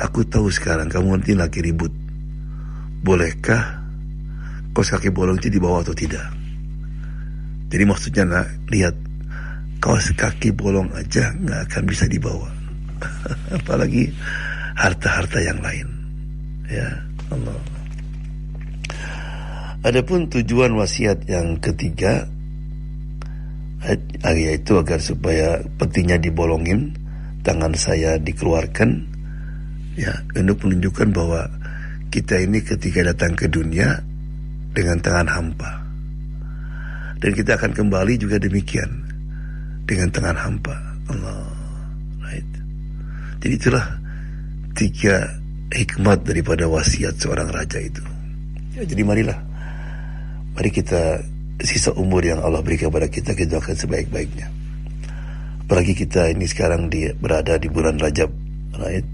Aku tahu sekarang kamu nanti lagi ribut. Bolehkah kos kaki bolong itu dibawa atau tidak? Jadi maksudnya nak lihat kaos kaki bolong aja nggak akan bisa dibawa, apalagi harta-harta yang lain. Ya Allah. Adapun tujuan wasiat yang ketiga yaitu agar supaya petinya dibolongin, tangan saya dikeluarkan, ya untuk menunjukkan bahwa kita ini ketika datang ke dunia dengan tangan hampa. Dan kita akan kembali juga demikian dengan tangan hampa. Allah. Right. Jadi itulah tiga hikmat daripada wasiat seorang raja itu. Ya, jadi marilah, mari kita sisa umur yang Allah berikan kepada kita kita akan sebaik-baiknya. Apalagi kita ini sekarang di, berada di bulan Rajab, right?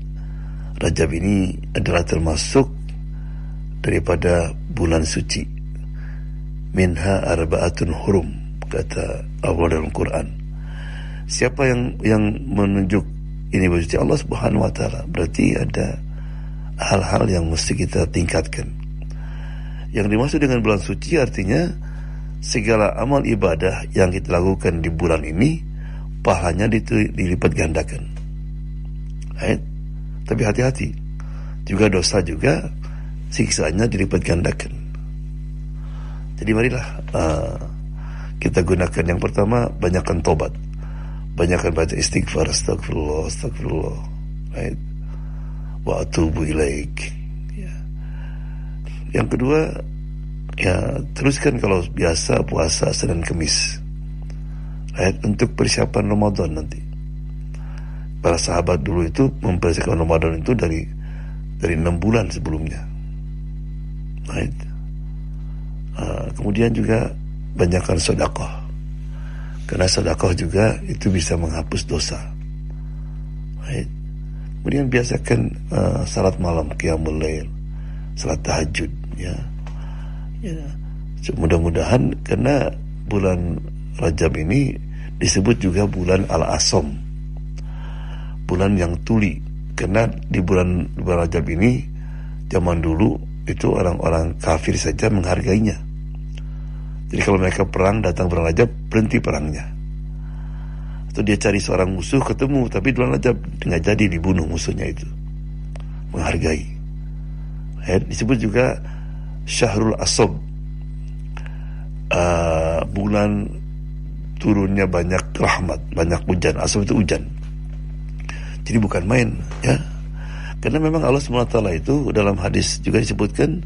Rajab ini adalah termasuk daripada bulan suci. Minha arbaatun hurum kata Allah dalam Quran. Siapa yang yang menunjuk ini berarti Allah Subhanahu wa taala. Berarti ada hal-hal yang mesti kita tingkatkan. Yang dimaksud dengan bulan suci artinya segala amal ibadah yang kita lakukan di bulan ini pahalanya dilipat gandakan. Right? Tapi hati-hati. Juga dosa juga siksaannya dilipat gandakan. Jadi marilah uh, kita gunakan yang pertama banyakkan tobat banyakkan baca istighfar astagfirullah astagfirullah right? Wa atubu ilaik. Ya. yang kedua ya teruskan kalau biasa puasa Senin Kemis. Right? untuk persiapan Ramadan nanti. Para sahabat dulu itu mempersiapkan Ramadan itu dari dari enam bulan sebelumnya. Right? uh, kemudian juga banyakkan sedekah karena sedekah juga itu bisa menghapus dosa. Right? Kemudian biasakan uh, salat malam, qiyamul lail, salat tahajud ya. ya. Mudah-mudahan karena bulan Rajab ini disebut juga bulan Al-Asom. Bulan yang tuli. Karena di bulan, bulan Rajab ini zaman dulu itu orang-orang kafir saja menghargainya jadi kalau mereka perang datang bulan Rajab berhenti perangnya. Atau dia cari seorang musuh ketemu tapi bulan Rajab nggak jadi dibunuh musuhnya itu. menghargai. Ya, disebut juga Syahrul Asob uh, bulan turunnya banyak rahmat, banyak hujan. Asob itu hujan. Jadi bukan main, ya. Karena memang Allah SWT itu dalam hadis juga disebutkan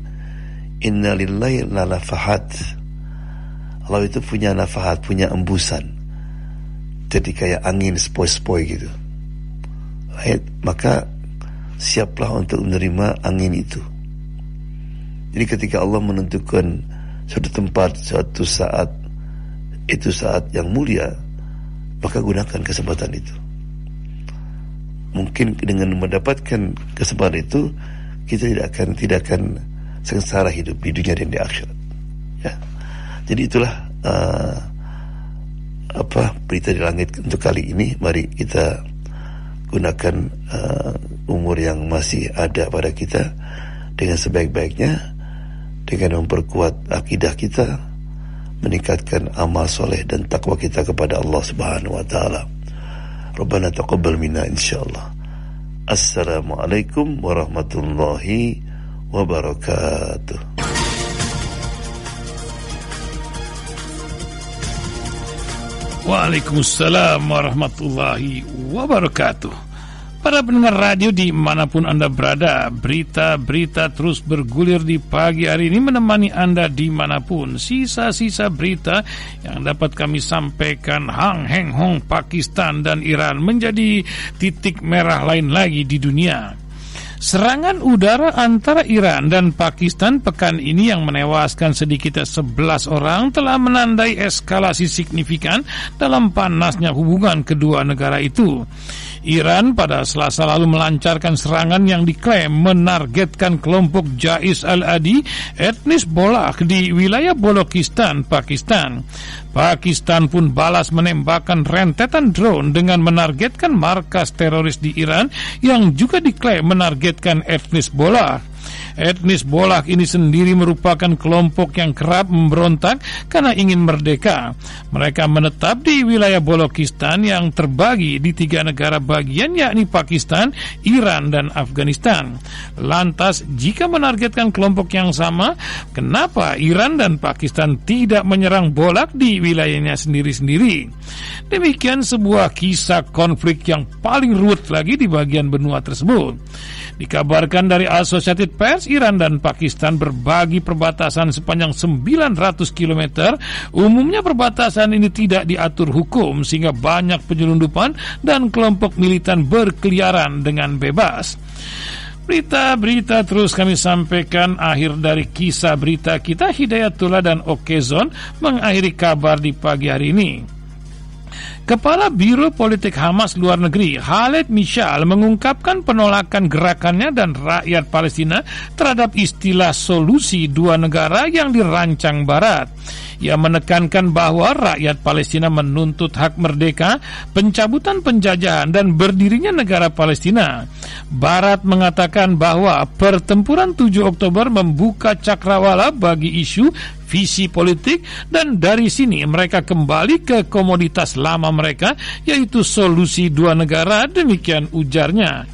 Innalillahi la nafahat Allah itu punya nafahat, punya embusan Jadi kayak angin sepoi-sepoi gitu Right? Maka siaplah untuk menerima angin itu Jadi ketika Allah menentukan suatu tempat, suatu saat Itu saat yang mulia Maka gunakan kesempatan itu Mungkin dengan mendapatkan kesempatan itu Kita tidak akan tidak akan sengsara hidup di dunia dan di akhirat. Ya. Jadi itulah uh, apa berita di langit untuk kali ini. Mari kita gunakan uh, umur yang masih ada pada kita dengan sebaik-baiknya dengan memperkuat akidah kita, meningkatkan amal soleh dan takwa kita kepada Allah Subhanahu wa taala. Rabbana taqabbal minna insyaallah. Assalamualaikum warahmatullahi wabarakatuh. Waalaikumsalam warahmatullahi wabarakatuh. Para pendengar radio di mana pun Anda berada, berita-berita terus bergulir di pagi hari ini menemani Anda di mana pun. Sisa-sisa berita yang dapat kami sampaikan Hang Heng Hong Pakistan dan Iran menjadi titik merah lain lagi di dunia. Serangan udara antara Iran dan Pakistan pekan ini yang menewaskan sedikitnya 11 orang telah menandai eskalasi signifikan dalam panasnya hubungan kedua negara itu. Iran pada selasa lalu melancarkan serangan yang diklaim menargetkan kelompok Jais al-Adi etnis Bolak di wilayah Bolokistan, Pakistan. Pakistan pun balas menembakkan rentetan drone dengan menargetkan markas teroris di Iran yang juga diklaim menargetkan etnis Bolak. Etnis Bolak ini sendiri merupakan kelompok yang kerap memberontak karena ingin merdeka. Mereka menetap di wilayah Bolokistan yang terbagi di tiga negara bagian yakni Pakistan, Iran, dan Afghanistan. Lantas, jika menargetkan kelompok yang sama, kenapa Iran dan Pakistan tidak menyerang Bolak di wilayahnya sendiri-sendiri? Demikian sebuah kisah konflik yang paling ruwet lagi di bagian benua tersebut. Dikabarkan dari Associated Press, Iran dan Pakistan berbagi perbatasan sepanjang 900 km. Umumnya perbatasan ini tidak diatur hukum sehingga banyak penyelundupan dan kelompok militan berkeliaran dengan bebas. Berita-berita terus kami sampaikan akhir dari kisah berita kita Hidayatullah dan Okezon mengakhiri kabar di pagi hari ini. Kepala Biro Politik Hamas Luar Negeri, Khaled Mishal, mengungkapkan penolakan gerakannya dan rakyat Palestina terhadap istilah solusi dua negara yang dirancang Barat. Ia menekankan bahwa rakyat Palestina menuntut hak merdeka, pencabutan penjajahan, dan berdirinya negara Palestina. Barat mengatakan bahwa pertempuran 7 Oktober membuka cakrawala bagi isu visi politik dan dari sini mereka kembali ke komoditas lama mereka yaitu solusi dua negara demikian ujarnya.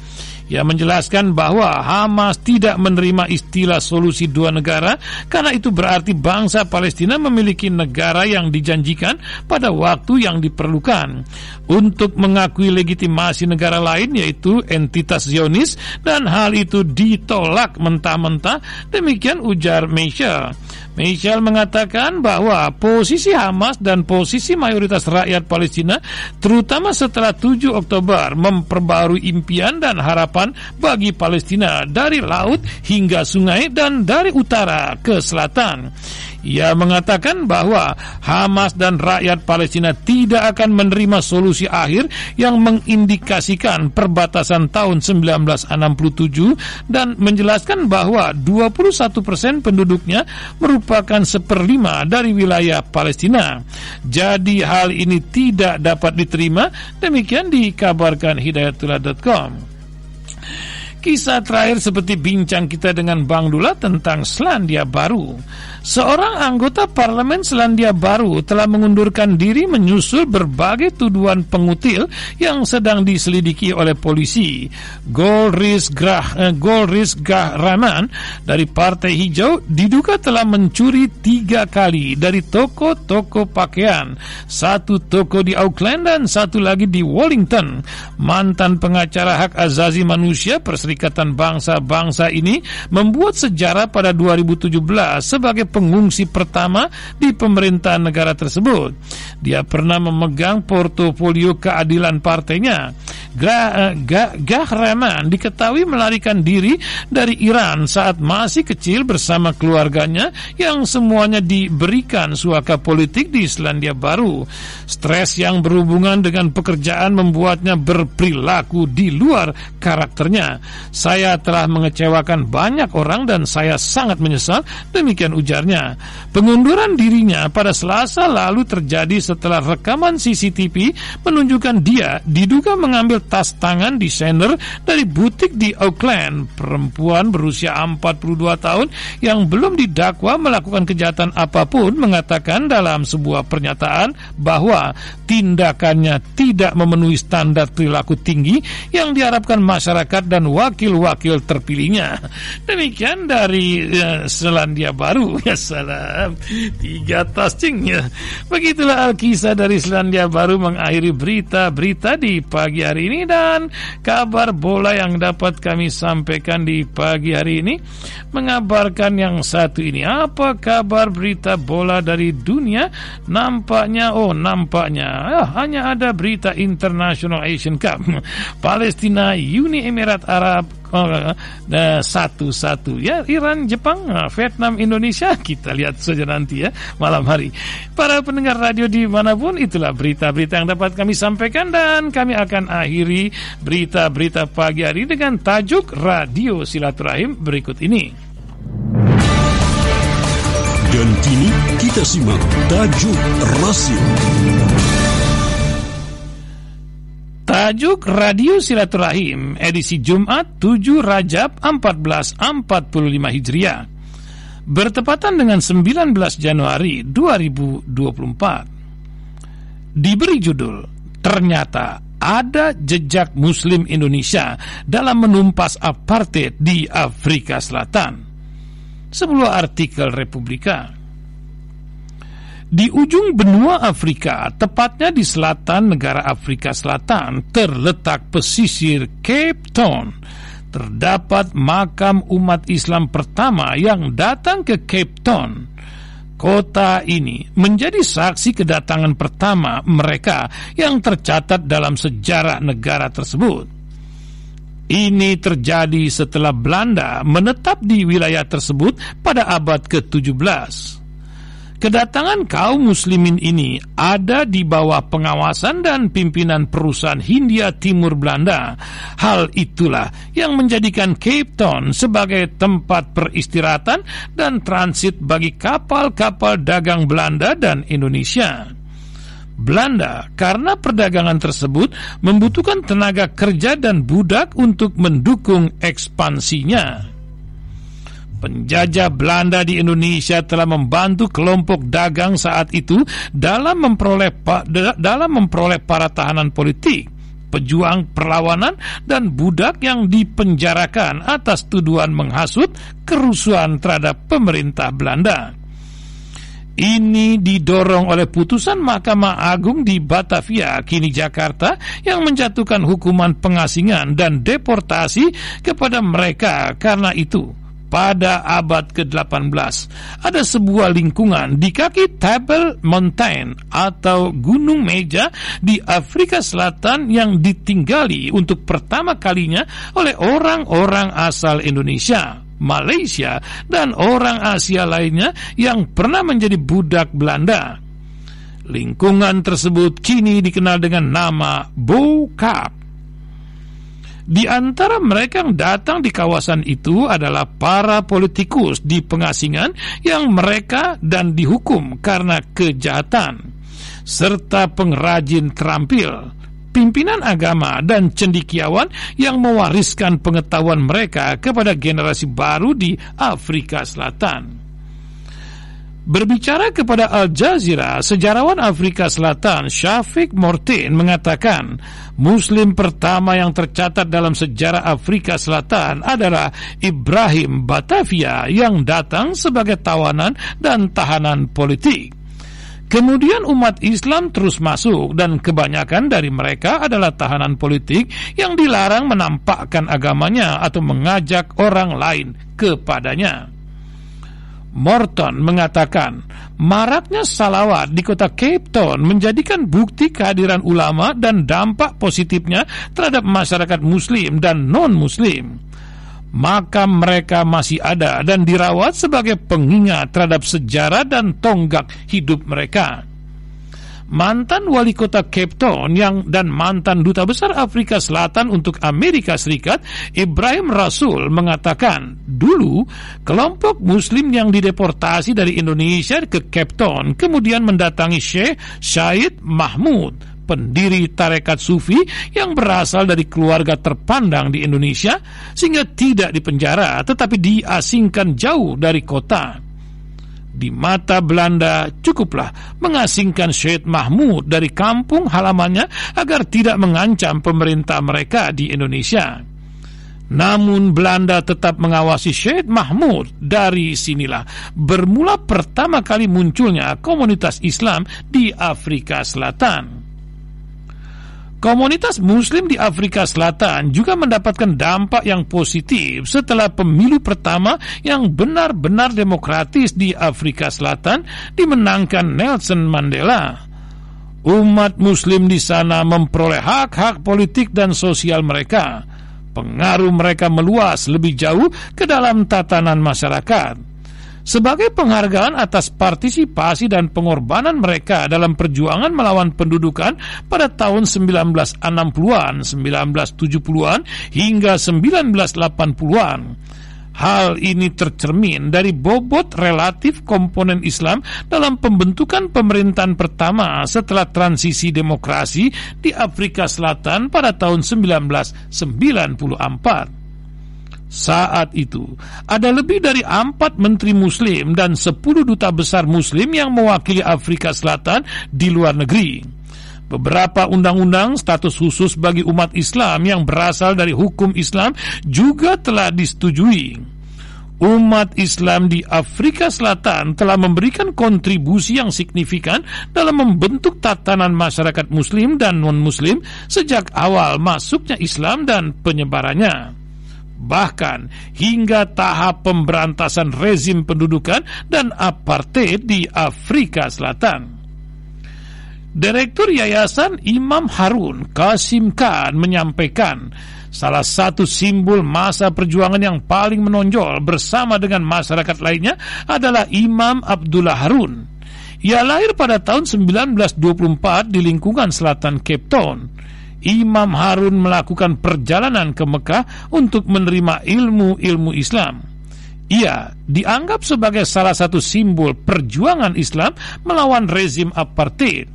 Ia menjelaskan bahwa Hamas tidak menerima istilah solusi dua negara karena itu berarti bangsa Palestina memiliki negara yang dijanjikan pada waktu yang diperlukan untuk mengakui legitimasi negara lain yaitu entitas Zionis dan hal itu ditolak mentah-mentah demikian ujar Michel. Michel mengatakan bahwa posisi Hamas dan posisi mayoritas rakyat Palestina terutama setelah 7 Oktober memperbarui impian dan harapan bagi Palestina dari laut hingga sungai dan dari utara ke selatan. Ia mengatakan bahwa Hamas dan rakyat Palestina tidak akan menerima solusi akhir yang mengindikasikan perbatasan tahun 1967 dan menjelaskan bahwa 21 persen penduduknya merupakan seperlima dari wilayah Palestina. Jadi hal ini tidak dapat diterima, demikian dikabarkan hidayatullah.com. Kisah terakhir seperti bincang kita dengan Bang Dula tentang Selandia Baru. Seorang anggota parlemen Selandia Baru telah mengundurkan diri menyusul berbagai tuduhan pengutil yang sedang diselidiki oleh polisi. Golris Grah, eh, Golris dari Partai Hijau diduga telah mencuri tiga kali dari toko-toko pakaian, satu toko di Auckland dan satu lagi di Wellington. Mantan pengacara hak azazi manusia Perserikatan Bangsa-Bangsa ini membuat sejarah pada 2017 sebagai pengungsi pertama di pemerintahan negara tersebut. Dia pernah memegang portofolio keadilan partainya. Gra, uh, Gahraman diketahui melarikan diri dari Iran saat masih kecil bersama keluarganya yang semuanya diberikan suaka politik di Selandia Baru. Stres yang berhubungan dengan pekerjaan membuatnya berperilaku di luar karakternya. Saya telah mengecewakan banyak orang dan saya sangat menyesal, demikian Pengunduran dirinya pada Selasa lalu terjadi setelah rekaman CCTV menunjukkan dia diduga mengambil tas tangan desainer dari butik di Auckland. Perempuan berusia 42 tahun yang belum didakwa melakukan kejahatan apa pun mengatakan dalam sebuah pernyataan bahwa tindakannya tidak memenuhi standar perilaku tinggi yang diharapkan masyarakat dan wakil-wakil terpilihnya. Demikian dari ya, Selandia Baru. Salam. Tiga tasing ya. Begitulah Alkisah dari Selandia Baru mengakhiri berita-berita di pagi hari ini dan kabar bola yang dapat kami sampaikan di pagi hari ini mengabarkan yang satu ini. Apa kabar berita bola dari dunia? Nampaknya oh nampaknya ah, hanya ada berita International Asian Cup. Palestina, Uni Emirat Arab, satu-satu oh, ya Iran, Jepang, ah, Vietnam, Indonesia kita lihat saja nanti ya malam hari. Para pendengar radio di mana pun itulah berita-berita yang dapat kami sampaikan dan kami akan akhiri berita-berita pagi hari dengan tajuk Radio Silaturahim berikut ini. Dan kini kita simak tajuk rasim. Tajuk Radio Silaturahim edisi Jumat 7 Rajab 1445 Hijriah bertepatan dengan 19 Januari 2024. Diberi judul Ternyata ada jejak Muslim Indonesia dalam menumpas apartheid di Afrika Selatan. Sebuah artikel Republika di ujung benua Afrika, tepatnya di selatan negara Afrika Selatan, terletak pesisir Cape Town. Terdapat makam umat Islam pertama yang datang ke Cape Town. Kota ini menjadi saksi kedatangan pertama mereka yang tercatat dalam sejarah negara tersebut. Ini terjadi setelah Belanda menetap di wilayah tersebut pada abad ke-17. Kedatangan kaum muslimin ini ada di bawah pengawasan dan pimpinan perusahaan Hindia Timur Belanda. Hal itulah yang menjadikan Cape Town sebagai tempat peristirahatan dan transit bagi kapal-kapal dagang Belanda dan Indonesia. Belanda karena perdagangan tersebut membutuhkan tenaga kerja dan budak untuk mendukung ekspansinya. Penjajah Belanda di Indonesia telah membantu kelompok dagang saat itu dalam memperoleh dalam memperoleh para tahanan politik, pejuang perlawanan dan budak yang dipenjarakan atas tuduhan menghasut kerusuhan terhadap pemerintah Belanda. Ini didorong oleh putusan Mahkamah Agung di Batavia, kini Jakarta, yang menjatuhkan hukuman pengasingan dan deportasi kepada mereka karena itu pada abad ke-18 ada sebuah lingkungan di kaki Table Mountain atau Gunung Meja di Afrika Selatan yang ditinggali untuk pertama kalinya oleh orang-orang asal Indonesia. Malaysia dan orang Asia lainnya yang pernah menjadi budak Belanda. Lingkungan tersebut kini dikenal dengan nama Bokap di antara mereka yang datang di kawasan itu adalah para politikus di pengasingan yang mereka dan dihukum karena kejahatan, serta pengrajin terampil, pimpinan agama dan cendikiawan yang mewariskan pengetahuan mereka kepada generasi baru di Afrika Selatan. Berbicara kepada Al Jazeera, sejarawan Afrika Selatan Syafiq Mortin mengatakan Muslim pertama yang tercatat dalam sejarah Afrika Selatan adalah Ibrahim Batavia yang datang sebagai tawanan dan tahanan politik. Kemudian umat Islam terus masuk dan kebanyakan dari mereka adalah tahanan politik yang dilarang menampakkan agamanya atau mengajak orang lain kepadanya. Morton mengatakan, maraknya salawat di kota Cape Town menjadikan bukti kehadiran ulama dan dampak positifnya terhadap masyarakat muslim dan non-muslim. Maka mereka masih ada dan dirawat sebagai pengingat terhadap sejarah dan tonggak hidup mereka mantan wali kota Cape Town yang dan mantan duta besar Afrika Selatan untuk Amerika Serikat, Ibrahim Rasul mengatakan, dulu kelompok muslim yang dideportasi dari Indonesia ke Cape Town kemudian mendatangi Syekh Syed Mahmud pendiri tarekat sufi yang berasal dari keluarga terpandang di Indonesia sehingga tidak dipenjara tetapi diasingkan jauh dari kota di mata Belanda cukuplah mengasingkan Syed Mahmud dari kampung halamannya agar tidak mengancam pemerintah mereka di Indonesia. Namun Belanda tetap mengawasi Syed Mahmud dari sinilah bermula pertama kali munculnya komunitas Islam di Afrika Selatan. Komunitas Muslim di Afrika Selatan juga mendapatkan dampak yang positif setelah pemilu pertama yang benar-benar demokratis di Afrika Selatan dimenangkan Nelson Mandela. Umat Muslim di sana memperoleh hak-hak politik dan sosial mereka. Pengaruh mereka meluas lebih jauh ke dalam tatanan masyarakat sebagai penghargaan atas partisipasi dan pengorbanan mereka dalam perjuangan melawan pendudukan pada tahun 1960-an, 1970-an hingga 1980-an. Hal ini tercermin dari bobot relatif komponen Islam dalam pembentukan pemerintahan pertama setelah transisi demokrasi di Afrika Selatan pada tahun 1994. Saat itu, ada lebih dari empat menteri muslim dan sepuluh duta besar muslim yang mewakili Afrika Selatan di luar negeri. Beberapa undang-undang status khusus bagi umat Islam yang berasal dari hukum Islam juga telah disetujui. Umat Islam di Afrika Selatan telah memberikan kontribusi yang signifikan dalam membentuk tatanan masyarakat Muslim dan non-Muslim sejak awal masuknya Islam dan penyebarannya bahkan hingga tahap pemberantasan rezim pendudukan dan apartheid di Afrika Selatan. Direktur Yayasan Imam Harun Kasim Khan menyampaikan salah satu simbol masa perjuangan yang paling menonjol bersama dengan masyarakat lainnya adalah Imam Abdullah Harun. Ia lahir pada tahun 1924 di lingkungan selatan Cape Town Imam Harun melakukan perjalanan ke Mekah untuk menerima ilmu-ilmu Islam. Ia dianggap sebagai salah satu simbol perjuangan Islam melawan rezim apartheid.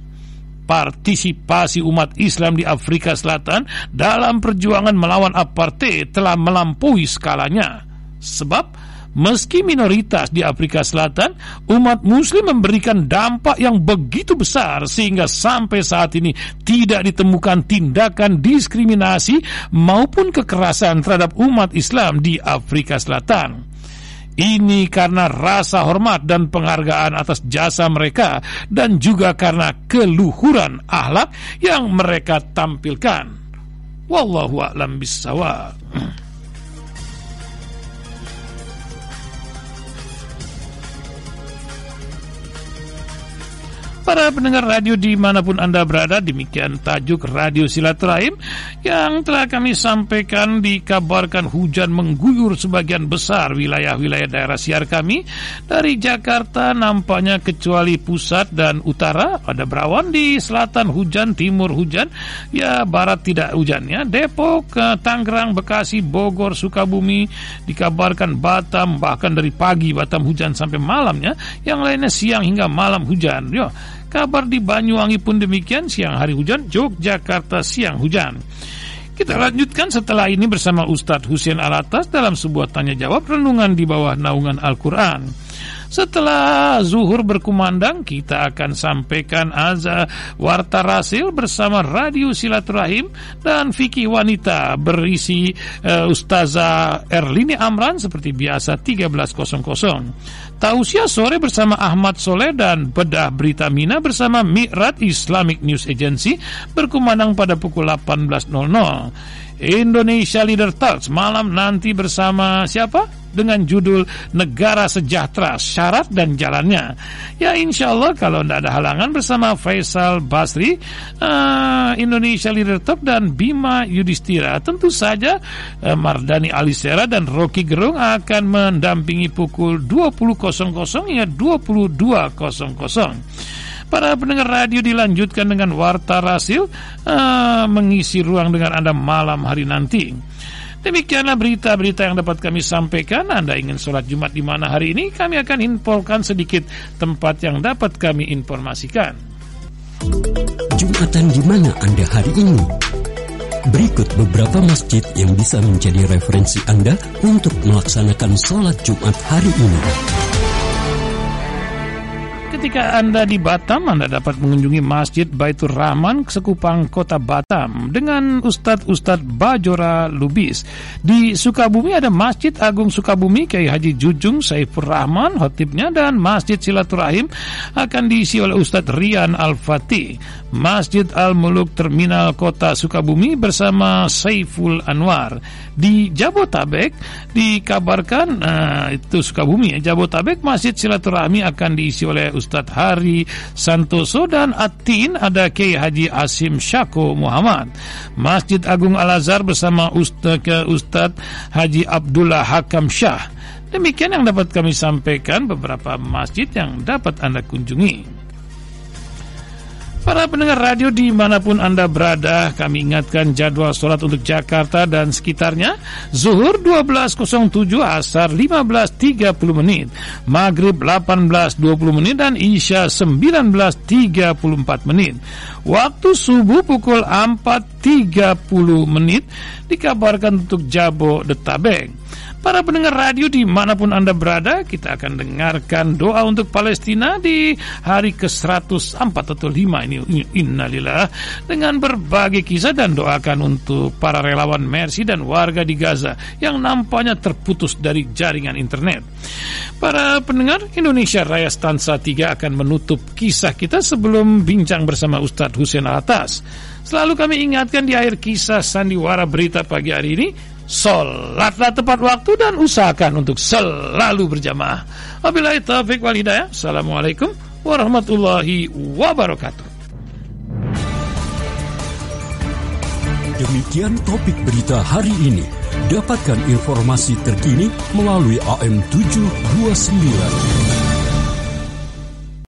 Partisipasi umat Islam di Afrika Selatan dalam perjuangan melawan apartheid telah melampaui skalanya. Sebab Meski minoritas di Afrika Selatan, umat Muslim memberikan dampak yang begitu besar sehingga sampai saat ini tidak ditemukan tindakan diskriminasi maupun kekerasan terhadap umat Islam di Afrika Selatan. Ini karena rasa hormat dan penghargaan atas jasa mereka dan juga karena keluhuran akhlak yang mereka tampilkan. Wallahu a'lam bissawab. Para pendengar radio di mana pun Anda berada, demikian tajuk Radio Silaturahim yang telah kami sampaikan dikabarkan hujan mengguyur sebagian besar wilayah-wilayah daerah siar kami. Dari Jakarta nampaknya kecuali pusat dan utara, ada berawan di selatan hujan, timur hujan, ya barat tidak hujan ya. Depok, Tangerang, Bekasi, Bogor, Sukabumi, dikabarkan Batam, bahkan dari pagi Batam hujan sampai malamnya, yang lainnya siang hingga malam hujan. Yo, Kabar di Banyuwangi pun demikian, siang hari hujan, Yogyakarta siang hujan. Kita lanjutkan setelah ini bersama Ustadz Husain Alatas dalam sebuah tanya jawab renungan di bawah naungan Al-Quran. Setelah zuhur berkumandang, kita akan sampaikan azza warta rasil bersama Radio Silaturahim dan Fikih Wanita berisi uh, Ustazah Erlini Amran seperti biasa 13.00. Tausiah sore bersama Ahmad Soleh dan Bedah Berita Mina bersama Mi'rat Islamic News Agency berkumandang pada pukul 18.00. Indonesia Leader Talks malam nanti bersama siapa? Dengan judul Negara Sejahtera Syarat dan Jalannya. Ya insya Allah kalau tidak ada halangan bersama Faisal Basri, uh, Indonesia Leader Top dan Bima Yudhistira. Tentu saja uh, Mardani Alisera dan Rocky Gerung akan mendampingi pukul 20.00 hingga 22.00. Para pendengar radio dilanjutkan dengan Warta Rasil uh, mengisi ruang dengan Anda malam hari nanti. Demikianlah berita-berita yang dapat kami sampaikan. Anda ingin sholat Jumat di mana hari ini? Kami akan infokan sedikit tempat yang dapat kami informasikan. Jumatan di mana Anda hari ini? Berikut beberapa masjid yang bisa menjadi referensi Anda untuk melaksanakan sholat Jumat hari ini. Ketika Anda di Batam, Anda dapat mengunjungi Masjid Baitur Rahman Sekupang Kota Batam dengan Ustadz-Ustadz Bajora Lubis. Di Sukabumi ada Masjid Agung Sukabumi Kiai Haji Jujung Saifur Rahman hotipnya dan Masjid Silaturahim akan diisi oleh Ustadz Rian Al-Fatih. Masjid Al-Muluk Terminal Kota Sukabumi bersama Saiful Anwar. Di Jabotabek dikabarkan uh, itu Sukabumi Jabotabek Masjid Silaturahmi akan diisi oleh Ustadz Hari Santoso dan Atin ada Kiai Haji Asim Syako Muhammad. Masjid Agung Al Azhar bersama Ustadz Ustadz Haji Abdullah Hakam Syah. Demikian yang dapat kami sampaikan beberapa masjid yang dapat Anda kunjungi. Para pendengar radio di mana pun Anda berada, kami ingatkan jadwal sholat untuk Jakarta dan sekitarnya. Zuhur 12.07, Asar 15.30 menit, Maghrib 18.20 menit, dan Isya 19.34 menit. Waktu subuh pukul 4.30 menit dikabarkan untuk Jabo Detabeng. Para pendengar radio di mana pun Anda berada, kita akan dengarkan doa untuk Palestina di hari ke-104 atau 5 ini. Innalillah. Dengan berbagai kisah dan doakan untuk para relawan Mercy dan warga di Gaza yang nampaknya terputus dari jaringan internet. Para pendengar, Indonesia Raya Stansa 3 akan menutup kisah kita sebelum bincang bersama Ustadz Hussein Atas. Selalu kami ingatkan di akhir kisah sandiwara berita pagi hari ini, Sholatlah tepat waktu dan usahakan untuk selalu berjamaah. Wabillahi taufiq wal hidayah. Assalamualaikum warahmatullahi wabarakatuh. Demikian topik berita hari ini. Dapatkan informasi terkini melalui AM 729.